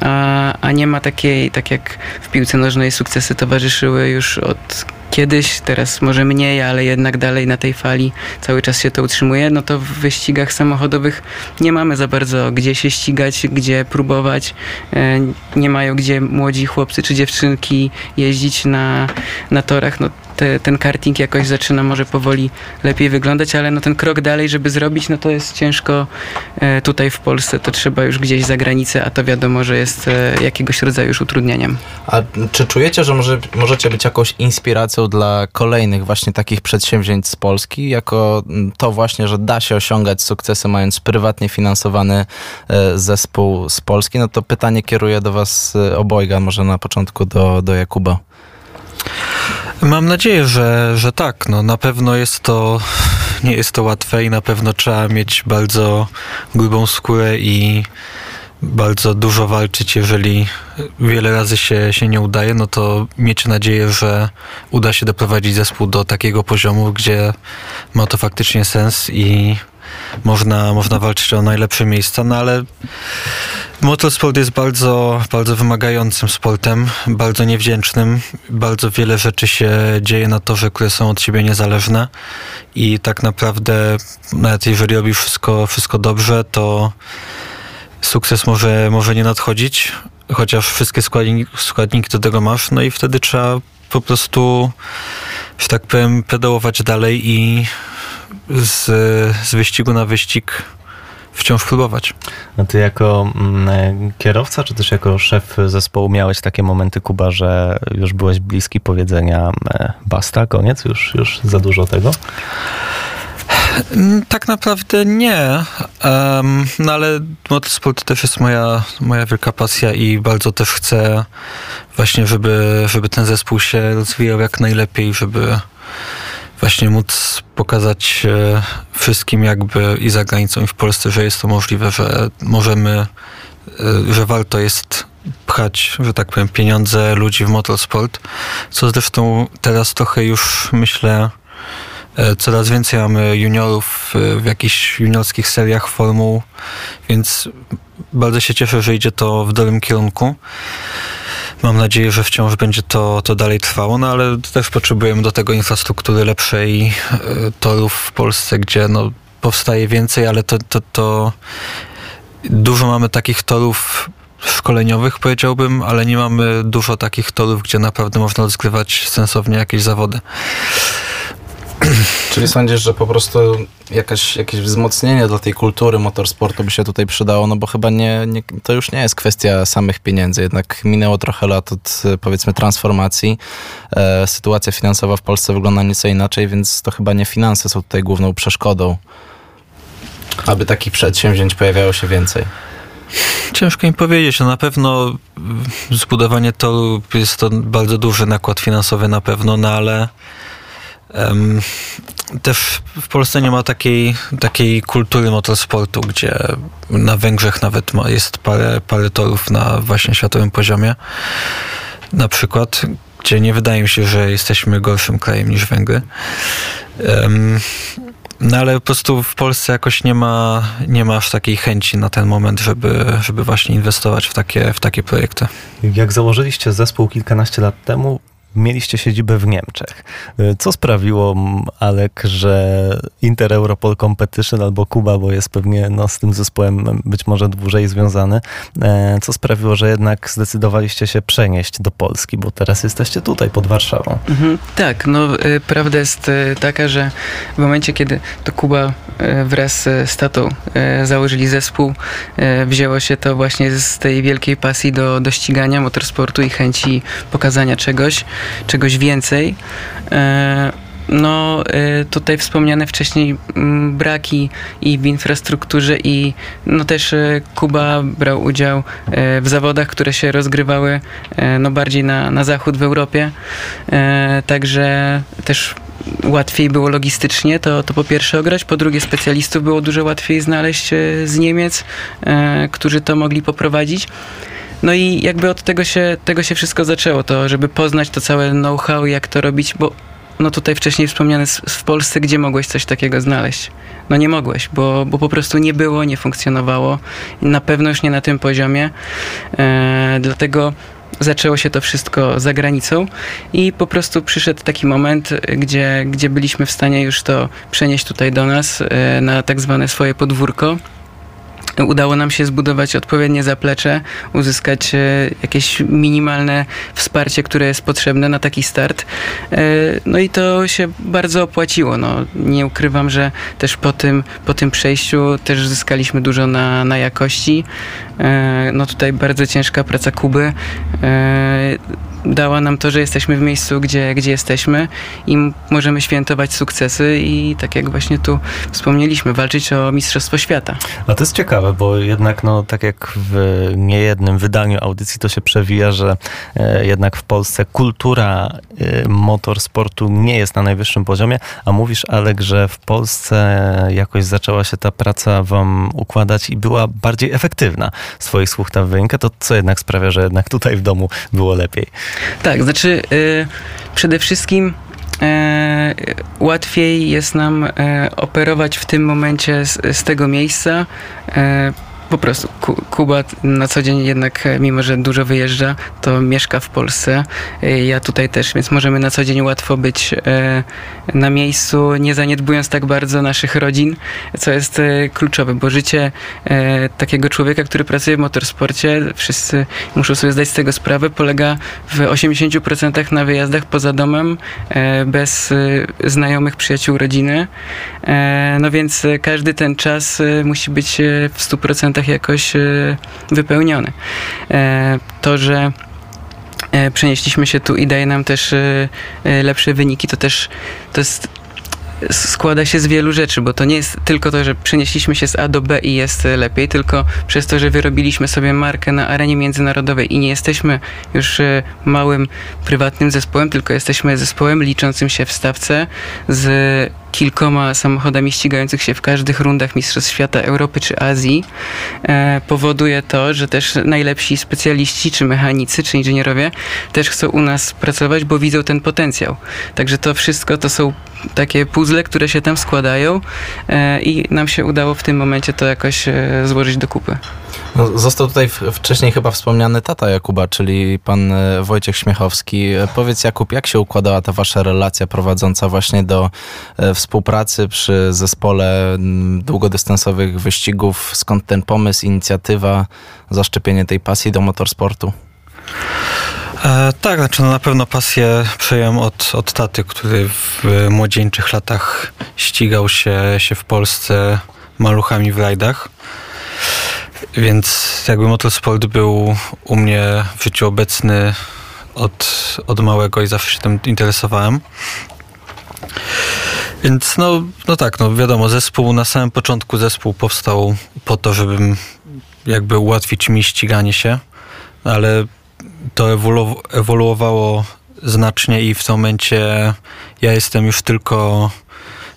a, a nie ma takiej, tak jak w piłce nożnej sukcesy towarzyszyły już od kiedyś, teraz może mniej, ale jednak dalej na tej fali cały czas się to utrzymuje, no to w wyścigach samochodowych nie mamy za bardzo gdzie się ścigać, gdzie próbować. E, nie mają gdzie młodzi chłopcy czy dziewczynki jeździć na, na torach. No te, ten karting jakoś zaczyna może powoli lepiej wyglądać, ale no ten krok dalej, żeby zrobić, no to jest ciężko e, tutaj w Polsce, to trzeba już gdzieś za granicę, a to wiadomo, że jest e, jakiegoś rodzaju już utrudnieniem. A czy czujecie, że może, możecie być jakąś inspiracją dla kolejnych właśnie takich przedsięwzięć z Polski, jako to właśnie, że da się osiągać sukcesy mając prywatnie finansowany e, zespół z Polski? No to pytanie kieruję do was obojga, może na początku do, do Jakuba. Mam nadzieję, że, że tak. No, na pewno jest to, nie jest to łatwe i na pewno trzeba mieć bardzo grubą skórę i bardzo dużo walczyć, jeżeli wiele razy się, się nie udaje, no to mieć nadzieję, że uda się doprowadzić zespół do takiego poziomu, gdzie ma to faktycznie sens i można, można walczyć o najlepsze miejsca, no ale motorsport jest bardzo, bardzo wymagającym sportem, bardzo niewdzięcznym. Bardzo wiele rzeczy się dzieje na torze, które są od siebie niezależne i tak naprawdę nawet jeżeli robisz wszystko, wszystko dobrze, to sukces może, może nie nadchodzić, chociaż wszystkie składniki, składniki do tego masz, no i wtedy trzeba po prostu, że tak powiem, pedałować dalej i z, z wyścigu na wyścig wciąż próbować. A ty jako mm, kierowca, czy też jako szef zespołu miałeś takie momenty, Kuba, że już byłeś bliski powiedzenia e, basta, koniec, już, już za dużo tego? Mm, tak naprawdę nie, um, no ale motorsport też jest moja, moja wielka pasja i bardzo też chcę właśnie, żeby, żeby ten zespół się rozwijał jak najlepiej, żeby właśnie móc pokazać e, wszystkim jakby i za granicą i w Polsce, że jest to możliwe, że możemy, e, że warto jest pchać, że tak powiem, pieniądze ludzi w motorsport, co zresztą teraz trochę już myślę coraz więcej mamy juniorów w jakichś juniorskich seriach formuł, więc bardzo się cieszę, że idzie to w dobrym kierunku. Mam nadzieję, że wciąż będzie to, to dalej trwało, no ale też potrzebujemy do tego infrastruktury lepszej, e, torów w Polsce, gdzie no, powstaje więcej, ale to, to, to dużo mamy takich torów szkoleniowych, powiedziałbym, ale nie mamy dużo takich torów, gdzie naprawdę można rozgrywać sensownie jakieś zawody. Czyli sądzisz, że po prostu jakaś, jakieś wzmocnienie dla tej kultury motorsportu by się tutaj przydało, no bo chyba nie, nie, to już nie jest kwestia samych pieniędzy, jednak minęło trochę lat od powiedzmy transformacji. E, sytuacja finansowa w Polsce wygląda nieco inaczej, więc to chyba nie finanse są tutaj główną przeszkodą, aby takich przedsięwzięć pojawiało się więcej. Ciężko im powiedzieć. No na pewno zbudowanie toru jest to bardzo duży nakład finansowy na pewno, no ale też w Polsce nie ma takiej, takiej kultury motorsportu, gdzie na Węgrzech nawet jest parę, parę torów na właśnie światowym poziomie. Na przykład, gdzie nie wydaje mi się, że jesteśmy gorszym krajem niż Węgry. No ale po prostu w Polsce jakoś nie ma, nie ma aż takiej chęci na ten moment, żeby, żeby właśnie inwestować w takie, w takie projekty. Jak założyliście zespół kilkanaście lat temu, mieliście siedzibę w Niemczech. Y, co sprawiło, Alek, że Inter Europol Competition albo Kuba, bo jest pewnie no, z tym zespołem być może dłużej związany, e, co sprawiło, że jednak zdecydowaliście się przenieść do Polski, bo teraz jesteście tutaj pod Warszawą. Mhm, tak, no y, prawda jest y, taka, że w momencie, kiedy to Kuba wraz z tatą założyli zespół, wzięło się to właśnie z tej wielkiej pasji do, do ścigania motorsportu i chęci pokazania czegoś czegoś więcej. E, no, e, tutaj wspomniane wcześniej mm, braki i w infrastrukturze i no też e, Kuba brał udział w zawodach, które się rozgrywały no bardziej na, na zachód w Europie. Także też łatwiej było logistycznie to, to po pierwsze ograć, po drugie specjalistów było dużo łatwiej znaleźć z Niemiec, którzy to mogli poprowadzić. No i jakby od tego się, tego się wszystko zaczęło, to żeby poznać to całe know-how, jak to robić, bo no tutaj wcześniej wspomniane w Polsce, gdzie mogłeś coś takiego znaleźć? No nie mogłeś, bo, bo po prostu nie było, nie funkcjonowało. Na pewno już nie na tym poziomie. E, dlatego zaczęło się to wszystko za granicą i po prostu przyszedł taki moment, gdzie, gdzie byliśmy w stanie już to przenieść tutaj do nas e, na tak zwane swoje podwórko udało nam się zbudować odpowiednie zaplecze, uzyskać e, jakieś minimalne wsparcie, które jest potrzebne na taki start. E, no i to się bardzo opłaciło. No, nie ukrywam, że też po tym, po tym przejściu też zyskaliśmy dużo na, na jakości. E, no tutaj bardzo ciężka praca Kuby dała nam to, że jesteśmy w miejscu, gdzie, gdzie jesteśmy i możemy świętować sukcesy i tak jak właśnie tu wspomnieliśmy, walczyć o Mistrzostwo Świata. A to jest ciekawe, bo jednak no, tak jak w niejednym wydaniu audycji to się przewija, że e, jednak w Polsce kultura e, motorsportu nie jest na najwyższym poziomie, a mówisz Alek, że w Polsce jakoś zaczęła się ta praca wam układać i była bardziej efektywna. Swoich słów ta wynika, to co jednak sprawia, że jednak tutaj w domu było lepiej? Tak, znaczy y, przede wszystkim e, łatwiej jest nam e, operować w tym momencie z, z tego miejsca. E, po prostu Kuba na co dzień jednak, e, mimo że dużo wyjeżdża, to mieszka w Polsce. E, ja tutaj też, więc możemy na co dzień łatwo być e, na miejscu, nie zaniedbując tak bardzo naszych rodzin, co jest kluczowe, bo życie takiego człowieka, który pracuje w motorsporcie, wszyscy muszą sobie zdać z tego sprawę, polega w 80% na wyjazdach poza domem, bez znajomych, przyjaciół, rodziny. No więc każdy ten czas musi być w 100% jakoś e, wypełniony. E, to, że e, przenieśliśmy się tu i daje nam też lepsze wyniki, to też to jest składa się z wielu rzeczy, bo to nie jest tylko to, że przenieśliśmy się z A do B i jest lepiej, tylko przez to, że wyrobiliśmy sobie markę na arenie międzynarodowej i nie jesteśmy już małym prywatnym zespołem, tylko jesteśmy zespołem liczącym się w stawce z kilkoma samochodami ścigających się w każdych rundach Mistrzostw Świata, Europy czy Azji, e, powoduje to, że też najlepsi specjaliści, czy mechanicy, czy inżynierowie też chcą u nas pracować, bo widzą ten potencjał. Także to wszystko to są takie puzzle, które się tam składają e, i nam się udało w tym momencie to jakoś e, złożyć do kupy. No, został tutaj wcześniej chyba wspomniany tata Jakuba, czyli pan e, Wojciech Śmiechowski. E, powiedz Jakub, jak się układała ta wasza relacja prowadząca właśnie do e, współpracy przy zespole długodystansowych wyścigów? Skąd ten pomysł, inicjatywa, zaszczepienie tej pasji do motorsportu? E, tak, znaczy no na pewno pasję przejąłem od, od taty, który w młodzieńczych latach ścigał się, się w Polsce maluchami w rajdach. Więc jakby motorsport był u mnie w życiu obecny od, od małego i zawsze się tym interesowałem. Więc no, no tak, no wiadomo, zespół, na samym początku zespół powstał po to, żebym jakby ułatwić mi ściganie się, ale to ewolu- ewoluowało znacznie i w tym momencie ja jestem już tylko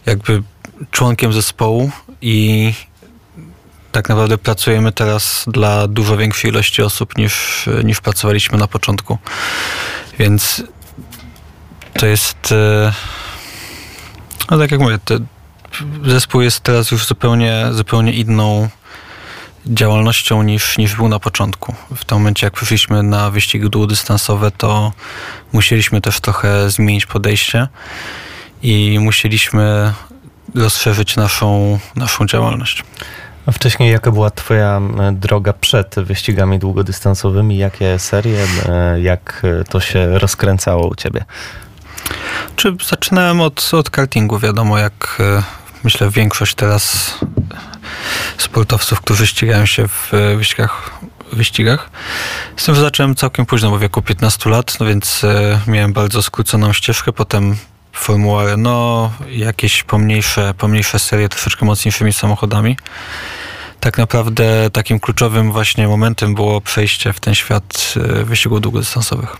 jakby członkiem zespołu i tak naprawdę pracujemy teraz dla dużo większej ilości osób niż, niż pracowaliśmy na początku. Więc to jest. e, No tak jak mówię, zespół jest teraz już zupełnie, zupełnie inną działalnością niż, niż był na początku. W tym momencie, jak przyszliśmy na wyścigi długodystansowe, to musieliśmy też trochę zmienić podejście i musieliśmy rozszerzyć naszą, naszą działalność. A wcześniej jaka była twoja droga przed wyścigami długodystansowymi? Jakie serie, jak e, to się rozkręcało u ciebie? Czy zaczynałem od, od kartingu, wiadomo, jak e, myślę większość teraz sportowców, którzy ścigają się w e, wyścigach, wyścigach. Z tym, że zacząłem całkiem późno, bo w wieku 15 lat, no więc e, miałem bardzo skróconą ścieżkę, potem Formuła Renault, jakieś pomniejsze, pomniejsze serie troszeczkę mocniejszymi samochodami. Tak naprawdę takim kluczowym właśnie momentem było przejście w ten świat wyścigów długodystansowych.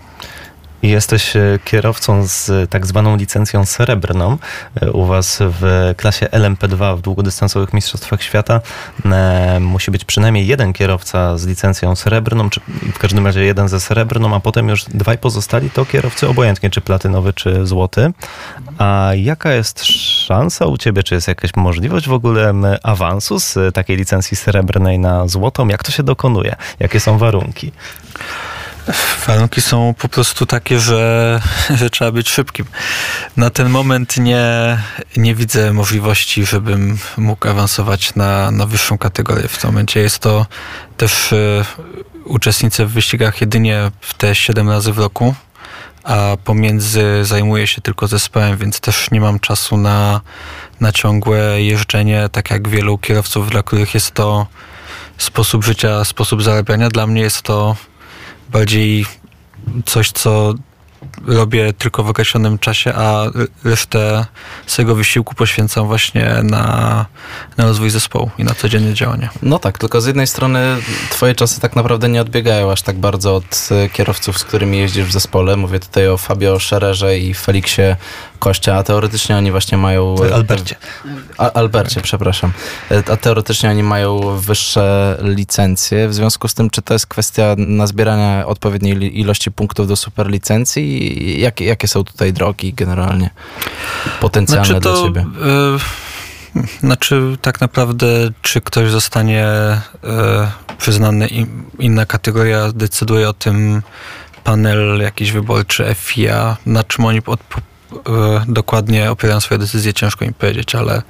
Jesteś e, kierowcą z tak zwaną licencją srebrną. E, U was w klasie LMP2 w długodystansowych mistrzostwach świata e, musi być przynajmniej jeden kierowca z licencją srebrną, czy w każdym razie jeden ze srebrną, a potem już dwaj pozostali to kierowcy obojętnie, czy platynowy, czy złoty. A jaka jest szansa u ciebie, czy jest jakaś możliwość w ogóle awansu z takiej licencji srebrnej na złotą? Jak to się dokonuje? Jakie są warunki? Warunki są po prostu takie, że, że trzeba być szybkim. Na ten moment nie, nie widzę możliwości, żebym mógł awansować na, na wyższą kategorię. W tym momencie jest to też e, uczestniczę w wyścigach jedynie w te 7 razy w roku, a pomiędzy zajmuję się tylko zespołem, więc też nie mam czasu na, na ciągłe jeżdżenie, tak jak wielu kierowców, dla których jest to sposób życia, sposób zarabiania. Dla mnie jest to bardziej coś, co robię tylko w określonym czasie, a resztę swojego wysiłku poświęcam właśnie na, na rozwój zespołu i na codzienne działanie. No tak, tylko z jednej strony twoje czasy tak naprawdę nie odbiegają aż tak bardzo od e, kierowców, z którymi jeździsz w zespole. Mówię tutaj o Fabio Szererze i Feliksie A teoretycznie oni właśnie mają... e, Albercie. A, Albercie, przepraszam. E, A teoretycznie oni mają wyższe licencje. W związku z tym, czy to jest kwestia nazbierania odpowiedniej ilości punktów do superlicencji? I Jakie, są tutaj drogi generalnie potencjalne dla ciebie? e, znaczy tak naprawdę, czy ktoś zostanie przyznany, inna kategoria decyduje o tym panel jakiś wyborczy FIA, na czym oni od, dokładnie opierają swoje decyzje, ciężko im powiedzieć, ale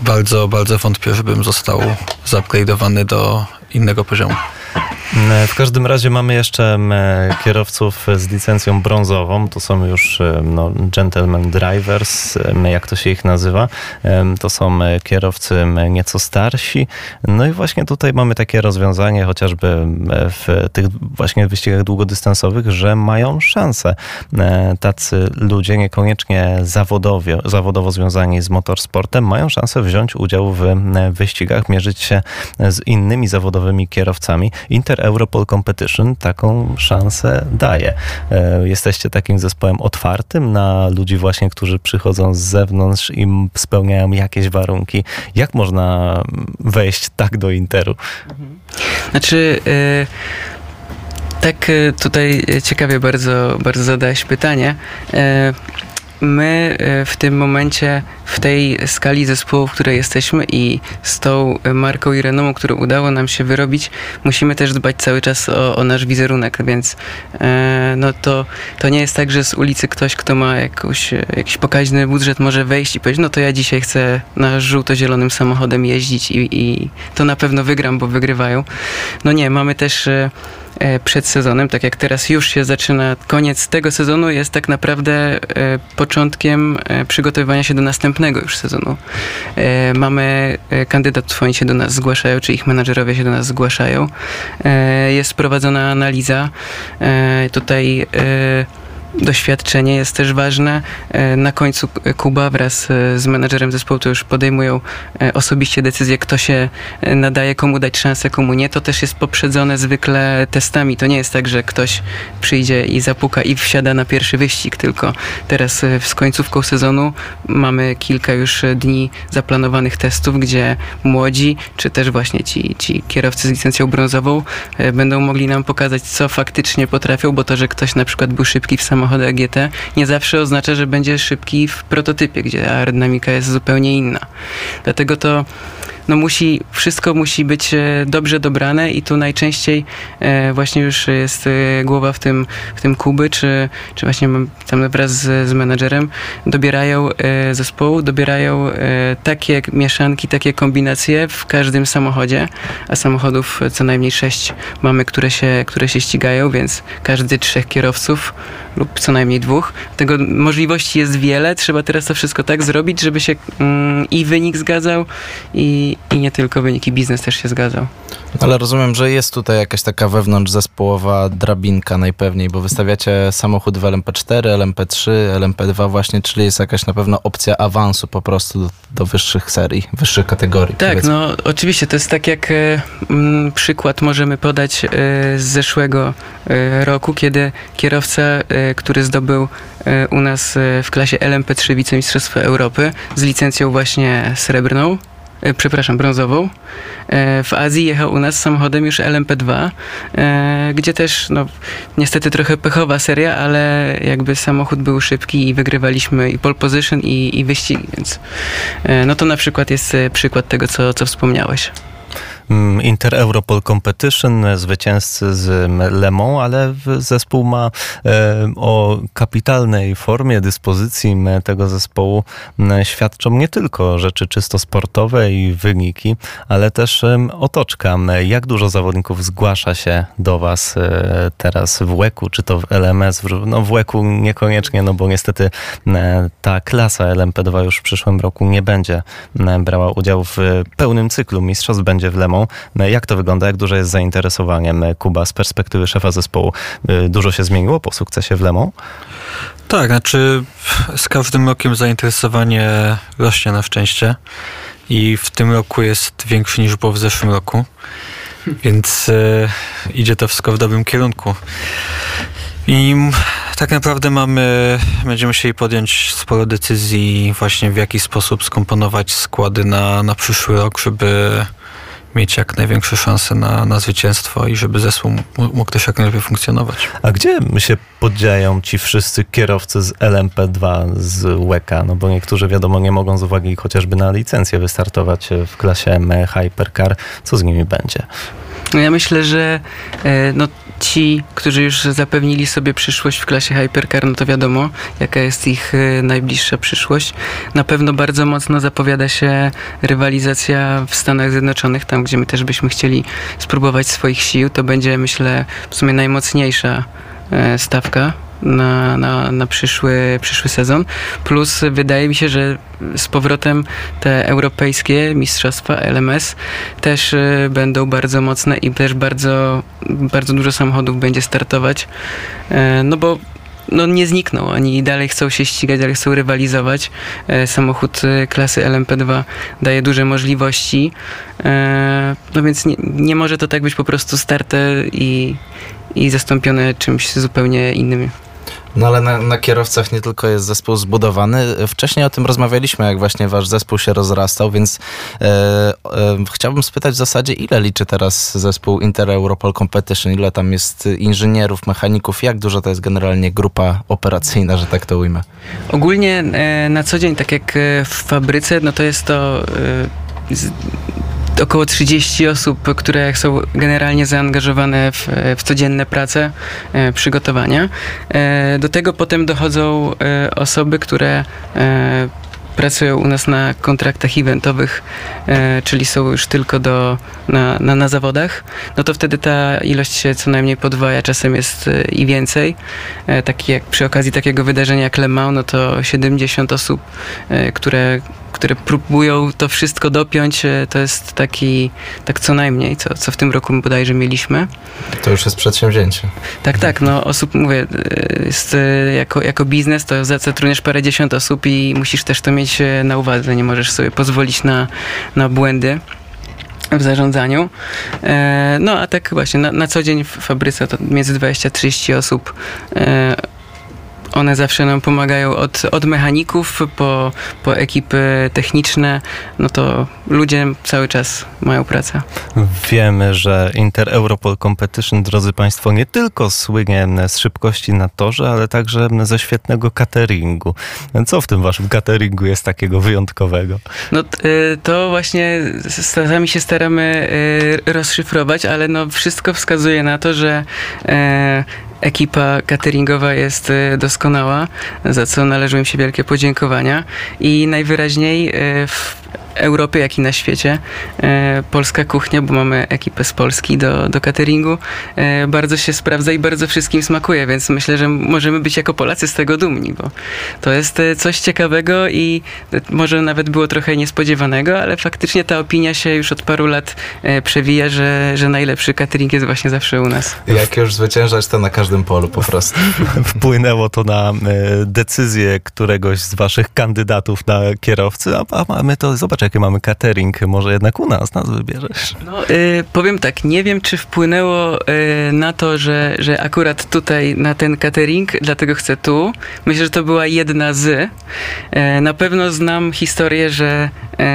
bardzo, bardzo wątpię, żebym został zupgrade'owany do innego poziomu. E, W każdym razie mamy jeszcze m, kierowców z licencją brązową. To są już e, no, gentleman drivers, jak to się ich nazywa. To są e, kierowcy nieco starsi. No i właśnie tutaj mamy takie rozwiązanie, chociażby w tych właśnie wyścigach długodystansowych, że mają szansę. E, Tacy ludzie, niekoniecznie zawodowie, zawodowo związani z motorsportem, mają szansę wziąć udział w wyścigach, mierzyć się z innymi zawodowymi kierowcami. Inter Europol Competition taką szansę daje. E, Jesteście takim zespołem otwartym na ludzi właśnie, którzy przychodzą z zewnątrz i spełniają jakieś warunki. Jak można mm, wejść tak do Interu? Znaczy, e, tak e, tutaj ciekawie bardzo, bardzo zadałeś pytanie. My e, w tym momencie, w tej skali zespołu, w której jesteśmy i z tą marką i renomą, którą udało nam się wyrobić, musimy też dbać cały czas o, o nasz wizerunek, więc e, no to, to nie jest tak, że z ulicy ktoś, kto ma jakąś, e, jakiś pokaźny budżet może wejść i powiedzieć, no to ja dzisiaj chcę na żółto-zielonym samochodem jeździć i, i to na pewno wygram, bo wygrywają. No nie, mamy też e, przed sezonem, tak jak teraz już się zaczyna koniec tego sezonu, jest tak naprawdę e, początkiem e, przygotowywania się do następnego już sezonu. E, Mamy e, kandydatów, oni się do nas zgłaszają, czy ich menadżerowie się do nas zgłaszają. E, Jest prowadzona analiza. E, Tutaj e, doświadczenie jest też ważne. E, na końcu Kuba wraz e, z menadżerem zespołu to już podejmują e, osobiście decyzję, kto się nadaje, komu dać szansę, komu nie. To też jest poprzedzone zwykle testami. To nie jest tak, że ktoś przyjdzie i zapuka i wsiada na pierwszy wyścig, tylko teraz z końcówką sezonu mamy kilka już dni zaplanowanych testów, gdzie młodzi, czy też właśnie ci, ci kierowcy z licencją brązową będą mogli nam pokazać, co faktycznie potrafią, bo to, że ktoś na przykład był szybki w samochodzie, samochody EGT nie zawsze oznacza, że będzie szybki w prototypie, gdzie aerodynamika jest zupełnie inna. Dlatego to no musi, wszystko musi być e, dobrze dobrane i tu najczęściej e, właśnie już jest e, głowa w tym, w tym Kuby, czy, czy właśnie tam wraz z, z menedżerem dobierają zespołu, dobierają takie mieszanki, takie kombinacje w każdym samochodzie, a samochodów co najmniej sześć mamy, które się, które się ścigają, więc każdy trzech kierowców lub co najmniej dwóch. Tego możliwości jest wiele, trzeba teraz to wszystko tak zrobić, żeby się mm, i wynik zgadzał i, i nie tylko wyniki biznes też się zgadzał. Ale rozumiem, że jest tutaj jakaś taka wewnątrz zespołowa drabinka najpewniej, bo wystawiacie samochód w LMP4, LMP3, LMP2 właśnie, czyli jest jakaś na pewno opcja awansu po prostu do, do wyższych serii, wyższych kategorii. Tak, powiedzmy. no oczywiście to jest tak jak e, m, przykład możemy podać e, z zeszłego e, roku, kiedy kierowca, e, który zdobył e, u nas e, w klasie LMP3 Wicemistrzostwa Europy z licencją właśnie srebrną, E, przepraszam, brązową. E, w Azji jechał u nas samochodem już LMP2, e, gdzie też, no, niestety trochę pechowa seria, ale jakby samochód był szybki i wygrywaliśmy i pole position i, i wyścigi, więc no to na przykład jest przykład tego, co, co wspomniałeś. Mm, Inter Europol Competition, zwycięzcy z Le Mans, ale zespół ma e, o kapitalnej formie dyspozycji tego zespołu świadczą nie tylko rzeczy czysto sportowe i wyniki, ale też otoczka. Jak dużo zawodników zgłasza się do Was e, teraz w WEC-u, czy to w LMS? No w WEC-u niekoniecznie, no bo niestety ta klasa LMP2 już w przyszłym roku nie będzie brała udziału w pełnym cyklu mistrzostw, będzie w Le Mans. No jak to wygląda? Jak duże jest zainteresowanie Kuba z perspektywy szefa zespołu? Y, dużo się zmieniło po sukcesie w Lemą? Tak, znaczy z każdym rokiem zainteresowanie rośnie na szczęście i w tym roku jest większy niż było w zeszłym roku, więc y, idzie to wszystko w dobrym kierunku. I tak naprawdę mamy, będziemy musieli podjąć sporo decyzji właśnie w jaki sposób skomponować składy na, na przyszły rok, żeby mieć jak największe szanse na, na zwycięstwo i żeby zespół mógł też jak najlepiej funkcjonować. A gdzie się podziają ci wszyscy kierowcy z LMP2 z WEKA? No bo niektórzy wiadomo nie mogą z uwagi chociażby na licencję wystartować w klasie ME Hypercar. Co z nimi będzie? No ja myślę, że e, no, ci, którzy już zapewnili sobie przyszłość w klasie Hypercar, no to wiadomo, jaka jest ich e, najbliższa przyszłość. Na pewno bardzo mocno zapowiada się rywalizacja w Stanach Zjednoczonych, tam gdzie my też byśmy chcieli spróbować swoich sił. To będzie, myślę, w sumie najmocniejsza e, stawka na, na, na przyszły, przyszły sezon. Plus wydaje mi się, że z powrotem te europejskie mistrzostwa LMS też y, będą bardzo mocne i też bardzo, bardzo dużo samochodów będzie startować. E, no bo no nie znikną. Oni dalej chcą się ścigać, dalej chcą rywalizować. E, samochód y, klasy LMP2 daje duże możliwości. No więc nie, nie może to tak być po prostu starte i, i zastąpione czymś zupełnie innym. No ale na, na, kierowcach nie tylko jest zespół zbudowany. Wcześniej o tym rozmawialiśmy, jak właśnie wasz zespół się rozrastał, więc e, e, chciałbym spytać w zasadzie, ile liczy teraz zespół Inter Europol Competition? Ile tam jest inżynierów, mechaników? Jak duża to jest generalnie grupa operacyjna, że tak to ujmę? Ogólnie e, na co dzień, tak jak e, w fabryce, no to jest to e, około 30 osób, które są generalnie zaangażowane w, w codzienne prace, e, przygotowania. E, do tego potem dochodzą e, osoby, które pracują u nas na kontraktach eventowych, e, czyli są już tylko do, na, na, na, zawodach, no to wtedy ta ilość się co najmniej podwaja, czasem jest e, i więcej. E, taki jak przy okazji takiego wydarzenia jak Le Mans, no to 70 osób, które które próbują to wszystko dopiąć. To jest taki, tak co najmniej, co, co w tym roku bodajże mieliśmy. To już jest przedsięwzięcie. Tak, tak, no osób, mówię, jest jako, jako biznes, to zatrudniasz parę dziesiąt osób i musisz też to mieć na uwadze, nie możesz sobie pozwolić na, na błędy w zarządzaniu. No a tak właśnie, na, na co dzień w fabryce to między 20-30 osób one zawsze nam pomagają od, od mechaników po, po ekipy techniczne, no to ludzie cały czas mają pracę. Wiemy, że Inter Europol Competition, drodzy Państwo, nie tylko słynie z szybkości na torze, ale także ze świetnego cateringu. Co w tym Waszym cateringu jest takiego wyjątkowego? No y, to właśnie czasami się staramy y, rozszyfrować, ale no wszystko wskazuje na to, że y, Ekipa cateringowa jest y, doskonała, za co należą im się wielkie podziękowania. I najwyraźniej y, w Europie, jak i na świecie. E, polska kuchnia, bo mamy ekipę z Polski do, do cateringu, e, bardzo się sprawdza i bardzo wszystkim smakuje, więc myślę, że możemy być jako Polacy z tego dumni, bo to jest e, coś ciekawego i może nawet było trochę niespodziewanego, ale faktycznie ta opinia się już od paru lat przewija, że, że najlepszy catering jest właśnie zawsze u nas. Jak już zwyciężać, to na każdym polu po prostu. Wpłynęło to na decyzję któregoś z waszych kandydatów na kierowcy, a, a mamy to, zobacz, jakie mamy catering, może jednak u nas nas wybierzesz? No, y, powiem tak, nie wiem, czy wpłynęło y, na to, że, że akurat tutaj na ten catering, dlatego chcę tu. Myślę, że to była jedna z. Y, na pewno znam historię, że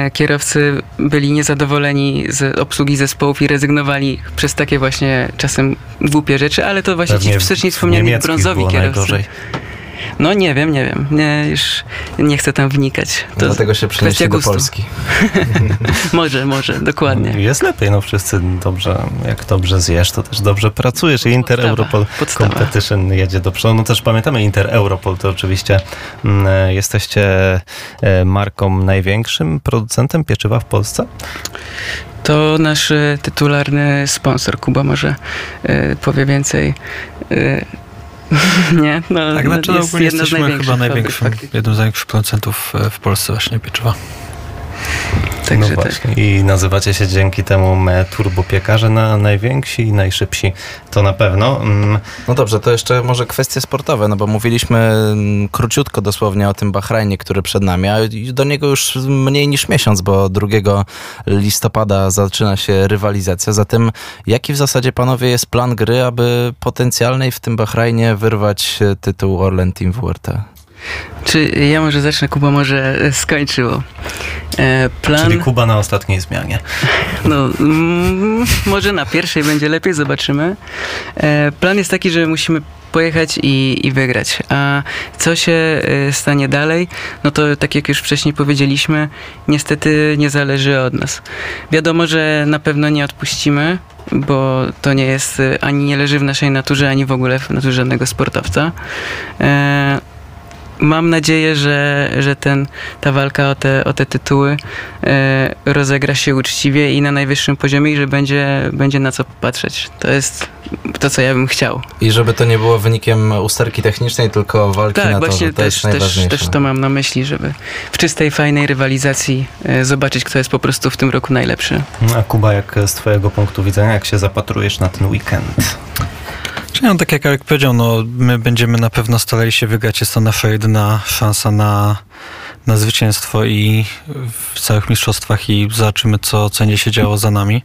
y, kierowcy byli niezadowoleni z obsługi zespołów i rezygnowali przez takie właśnie czasem głupie rzeczy, ale to właśnie Pewnie ci wcześniej wspomniani brązowi kierowcy. Najgorzej. No nie wiem, nie wiem. Nie, już nie chcę tam wnikać. To Dlatego się przenieśli do Polski. może, może, dokładnie. Jest lepiej, no wszyscy dobrze, jak dobrze zjesz, to też dobrze pracujesz i Inter Europol podstawa. Competition jedzie do przodu. No też pamiętamy Inter Europol, to oczywiście mm, e, jesteście e, marką największym producentem pieczywa w Polsce? To nasz e, tytularny sponsor, Kuba może powie więcej. Nie, no, tak, znaczy no, ogólnie jesteśmy chyba największym, jednym z największych producentów e, w Polsce właśnie pieczywa. Także no tak. właśnie. Tak. I nazywacie się dzięki temu turbopiekarze na najwięksi i najszybsi. To na pewno. Mm. No dobrze, to jeszcze może kwestie sportowe, no bo mówiliśmy mm, króciutko dosłownie o tym Bahrajnie, który przed nami, a do niego już mniej niż miesiąc, bo 2 listopada zaczyna się rywalizacja. Zatem jaki w zasadzie, panowie, jest plan gry, aby potencjalnej w tym Bahrajnie wyrwać tytuł Orlen Team WRT? Czy ja może zacznę, Kuba może skończyło. E, plan... Czyli Kuba na ostatniej zmianie. No, mm, może na pierwszej będzie lepiej, zobaczymy. E, plan jest taki, że musimy pojechać i, i wygrać. A co się e, stanie dalej? No to tak jak już wcześniej powiedzieliśmy, niestety nie zależy od nas. Wiadomo, że na pewno nie odpuścimy, bo to nie jest ani nie leży w naszej naturze, ani w ogóle w naturze żadnego sportowca. E, mam nadzieję, że, że ten, ta walka o te, o te tytuły e, rozegra się uczciwie i na najwyższym poziomie i że będzie, będzie na co patrzeć. To jest to, co ja bym chciał. I żeby to nie było wynikiem usterki technicznej, tylko walki tak, na to, właśnie to też, też, też to mam na myśli, żeby w czystej, fajnej rywalizacji e, zobaczyć, kto jest po prostu w tym roku najlepszy. A Kuba, jak z twojego punktu widzenia, jak się zapatrujesz na ten weekend? No, tak jak Arek powiedział, no, my będziemy na pewno starali się wygrać. Jest to nasza jedyna szansa na, na zwycięstwo i w całych mistrzostwach i zobaczymy, co, co nie się działo za nami.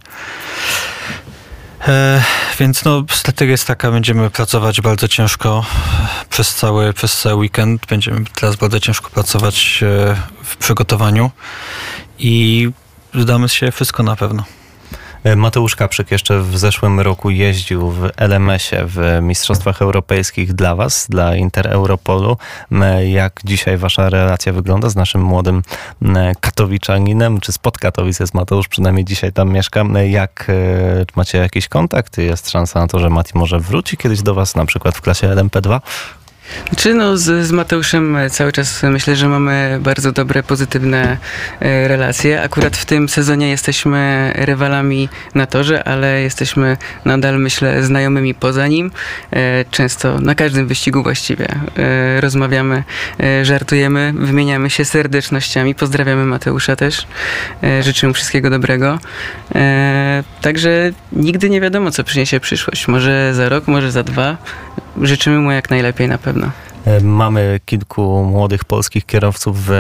E, więc no, strategia jest taka, będziemy pracować bardzo ciężko przez cały, przez cały weekend. Będziemy teraz bardzo ciężko pracować e, w przygotowaniu i zdamy się wszystko na pewno. E, Mateusz Kaprzyk jeszcze w zeszłym roku jeździł w LMS-ie w Mistrzostwach Europejskich dla Was, dla Inter Europolu. Jak dzisiaj Wasza relacja wygląda z naszym młodym katowiczaninem, czy spod Katowic jest Mateusz, przynajmniej dzisiaj tam mieszka. Jak e, macie jakiś kontakt? Jest szansa na to, że Mati może wróci kiedyś do Was, na przykład w klasie LMP2? Czy no z, z Mateuszem cały czas myślę, że mamy bardzo dobre, pozytywne e, relacje. Akurat w tym sezonie jesteśmy rywalami na torze, ale jesteśmy nadal, myślę, znajomymi poza nim. E, Często na każdym wyścigu właściwie e, rozmawiamy, e, żartujemy, wymieniamy się serdecznościami. Pozdrawiamy Mateusza też. E, Życzę mu wszystkiego dobrego. E, Także nigdy nie wiadomo, co przyniesie przyszłość. Może za rok, może za dwa. Życzymy mu jak najlepiej na pewno. E, Mamy kilku młodych polskich kierowców w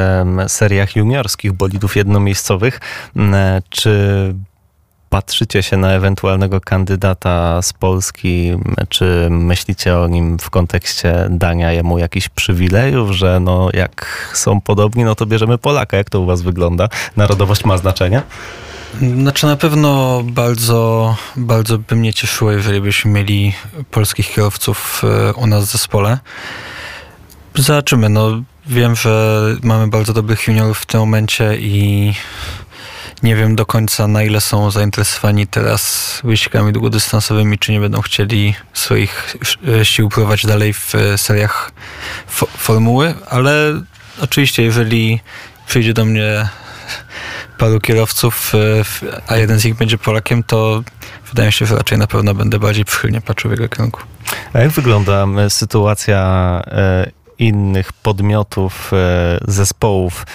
seriach juniorskich bolidów jednomiejscowych. M, e, Czy patrzycie się na ewentualnego kandydata z Polski? M, Czy myślicie o nim w kontekście dania jemu jakichś przywilejów, że no jak są podobni, no to bierzemy Polaka. Jak to u was wygląda? Narodowość ma znaczenie? Znaczy na pewno bardzo, bardzo by mnie cieszyło, jeżeli byśmy mieli polskich kierowców e, u nas w zespole. Zobaczymy, no wiem, że mamy bardzo dobrych juniorów w tym momencie i nie wiem do końca na ile są zainteresowani teraz wyścigami długodystansowymi, czy nie będą chcieli swoich e, sił prowadzić dalej w e, seriach fo- formuły, ale oczywiście jeżeli przyjdzie do mnie paru kierowców, e, a jeden z nich będzie Polakiem, to wydaje mi się, że raczej na pewno będę bardziej przychylnie patrzył w jego kierunku. A jak wygląda sytuacja e, innych podmiotów, e, zespołów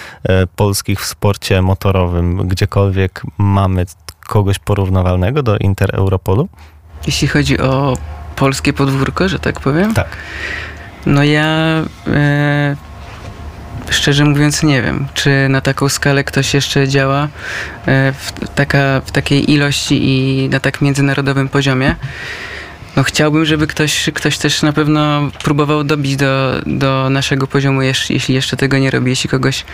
polskich w sporcie motorowym? Gdziekolwiek mamy kogoś porównywalnego do Inter Europolu? Jeśli chodzi o polskie podwórko, że tak powiem, Tak. no ja e, szczerze mówiąc nie wiem, czy na taką skalę ktoś jeszcze działa e, w, taka, w takiej ilości i na tak międzynarodowym poziomie. No chciałbym, żeby ktoś, ktoś też na pewno próbował dobić do, do naszego poziomu, jeśli jeszcze tego nie robi. Jeśli kogoś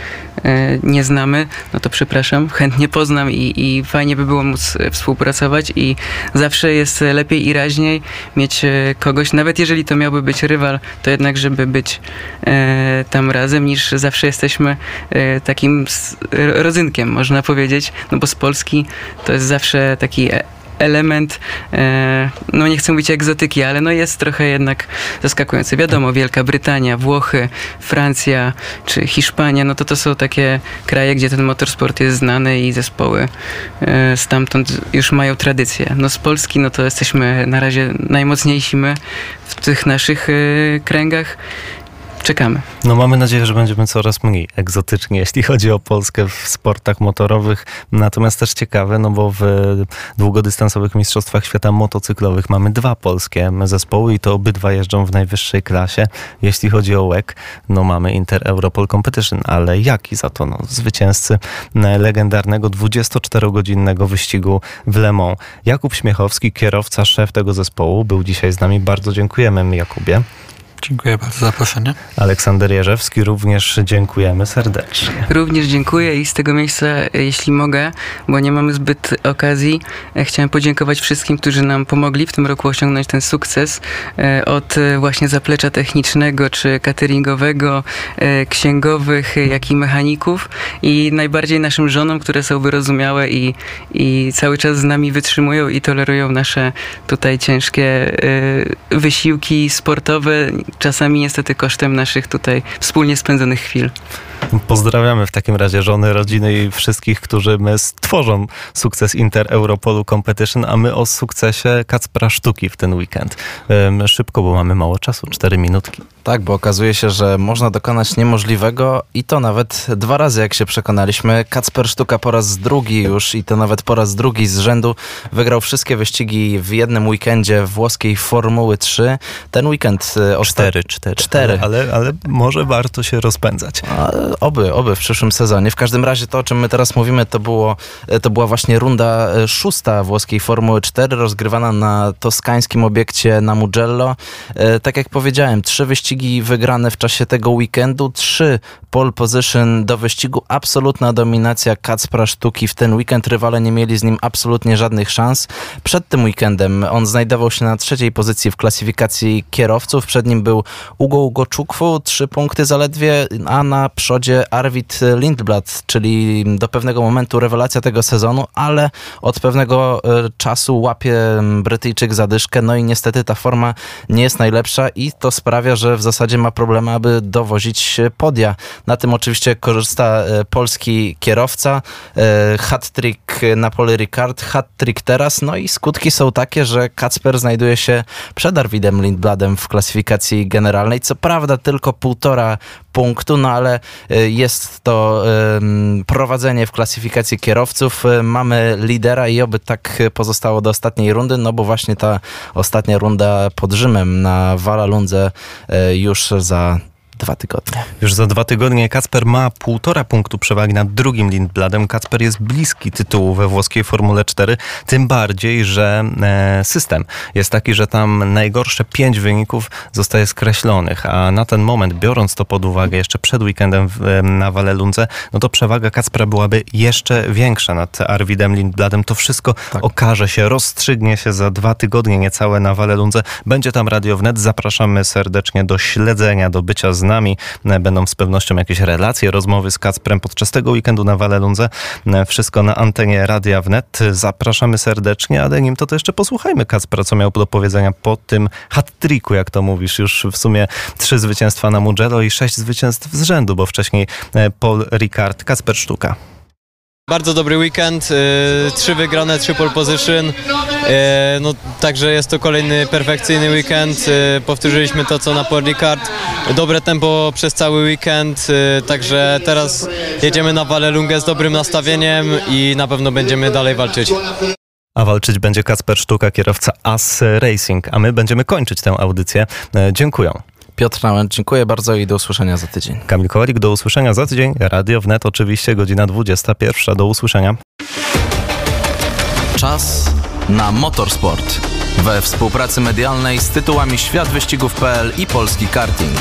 e, nie znamy, no to przepraszam, chętnie poznam i, i fajnie by było móc e, współpracować i zawsze jest lepiej i raźniej mieć e, kogoś, nawet jeżeli to miałby być rywal, to jednak, żeby być tam razem, niż zawsze jesteśmy takim rodzynkiem, można powiedzieć, no bo z Polski to jest zawsze taki element, e, no nie chcę mówić egzotyki, ale no jest trochę jednak zaskakujący. Wiadomo, Wielka Brytania, Włochy, Francja czy Hiszpania, no to to są takie kraje, gdzie ten motorsport jest znany i zespoły e, stamtąd już mają tradycję. No z Polski, no to jesteśmy na razie najmocniejsi my w tych naszych e, kręgach. Czekamy. No mamy nadzieję, że będziemy coraz mniej egzotyczni, jeśli chodzi o Polskę w sportach motorowych. Natomiast też ciekawe, no bo w długodystansowych mistrzostwach świata motocyklowych mamy dwa polskie zespoły i to obydwa jeżdżą w najwyższej klasie. Jeśli chodzi o WEC, no mamy Inter Europol Competition, ale jaki za to? No, zwycięzcy legendarnego 24-godzinnego wyścigu w Le Mans. Jakub Śmiechowski, kierowca, szef tego zespołu, był dzisiaj z nami. Bardzo dziękujemy Jakubie. Dziękuję bardzo za zaproszenie. Aleksander Jerzewski, również dziękujemy serdecznie. Również dziękuję i z tego miejsca, jeśli mogę, bo nie mamy zbyt okazji, e, chciałem podziękować wszystkim, którzy nam pomogli w tym roku osiągnąć ten sukces. E, Od właśnie zaplecza technicznego czy cateringowego, e, księgowych, jak i mechaników i najbardziej naszym żonom, które są wyrozumiałe i, i cały czas z nami wytrzymują i tolerują nasze tutaj ciężkie wysiłki sportowe, czasami niestety kosztem naszych tutaj wspólnie spędzonych chwil. Pozdrawiamy w takim razie żony, rodziny i wszystkich, którzy my stworzą sukces Inter Europolu Competition, a my o sukcesie Kacpra Sztuki w ten weekend. Szybko, bo mamy mało czasu, 4 minutki. Tak, bo okazuje się, że można dokonać niemożliwego i to nawet dwa razy, jak się przekonaliśmy. Kacper Sztuka po raz drugi już i to nawet po raz drugi z rzędu wygrał wszystkie wyścigi w jednym weekendzie włoskiej Formuły 3. Ten weekend... e, osta- Cztery, cztery. Cztery. Ale, ale, ale może warto się rozpędzać. A, Oby, oby w przyszłym sezonie. W każdym razie to, o czym my teraz mówimy, to, było, to była właśnie runda e, szósta włoskiej Formuły 4, rozgrywana na toskańskim obiekcie na Mugello. E, Tak jak powiedziałem, trzy wyścigi wygrane w czasie tego weekendu, trzy pole position do wyścigu. Absolutna dominacja Kacpra Sztuki. W ten weekend rywale nie mieli z nim absolutnie żadnych szans. Przed tym weekendem on znajdował się na trzeciej pozycji w klasyfikacji kierowców. Przed nim był Ugo Ugo Czukwu, trzy punkty zaledwie, a na przodzie Arvid Lindblad, czyli do pewnego momentu rewelacja tego sezonu, ale od pewnego e, czasu łapie Brytyjczyk zadyszkę, no i niestety ta forma nie jest najlepsza i to sprawia, że w zasadzie ma problemy, aby dowozić podia. Na tym oczywiście korzysta e, polski kierowca, e, hat-trick na pole Ricard, hat-trick teraz, no i skutki są takie, że Kacper znajduje się przed Arvidem Lindbladem w klasyfikacji generalnej. Co prawda tylko półtora punktu, no ale y, jest to prowadzenie w klasyfikacji kierowców. Mamy lidera i oby tak pozostało do ostatniej rundy, no bo właśnie ta ostatnia runda pod Rzymem na Vala Lundze już za dwa tygodnie. Już za dwa tygodnie Kacper ma półtora punktu przewagi nad drugim Lindbladem. Kacper jest bliski tytułu we włoskiej Formule 4, tym bardziej, że e, system jest taki, że tam najgorsze pięć wyników zostaje skreślonych, a na ten moment, biorąc to pod uwagę jeszcze przed weekendem w, na Walelundze, no to przewaga Kacpra byłaby jeszcze większa nad Arvidem Lindbladem. To wszystko tak. okaże się, rozstrzygnie się za dwa tygodnie niecałe na Walelundze. Będzie tam Radio Wnet. Zapraszamy serdecznie do śledzenia, do bycia z nami. Będą z pewnością jakieś relacje, rozmowy z Kacprem podczas tego weekendu na Walelundze. Wszystko na antenie Radia Wnet. Zapraszamy serdecznie, ale nim to, to jeszcze posłuchajmy Kacpra, co miał do powiedzenia po tym hat-tricku, jak to mówisz. Już w sumie trzy zwycięstwa na Mugello i sześć zwycięstw z rzędu, bo wcześniej e, Paul Ricard, Kacper Sztuka. Bardzo dobry weekend, y, trzy wygrane, trzy pole position, y, no, także jest to kolejny perfekcyjny weekend, y, powtórzyliśmy to co na Port Ricard, dobre tempo przez cały weekend, także teraz jedziemy na Walelungę z dobrym nastawieniem i na pewno będziemy dalej walczyć. A walczyć będzie Kasper Sztuka, kierowca AS Racing, a my będziemy kończyć tę audycję. Dziękuję. Piotr Nałęcz, dziękuję bardzo i do usłyszenia za tydzień. Kamil Kowalik, do usłyszenia za tydzień. Radio Wnet oczywiście, godzina 21. Do usłyszenia. Czas na motorsport. We współpracy medialnej z tytułami Świat Wyścigów.pl i Polski Karting.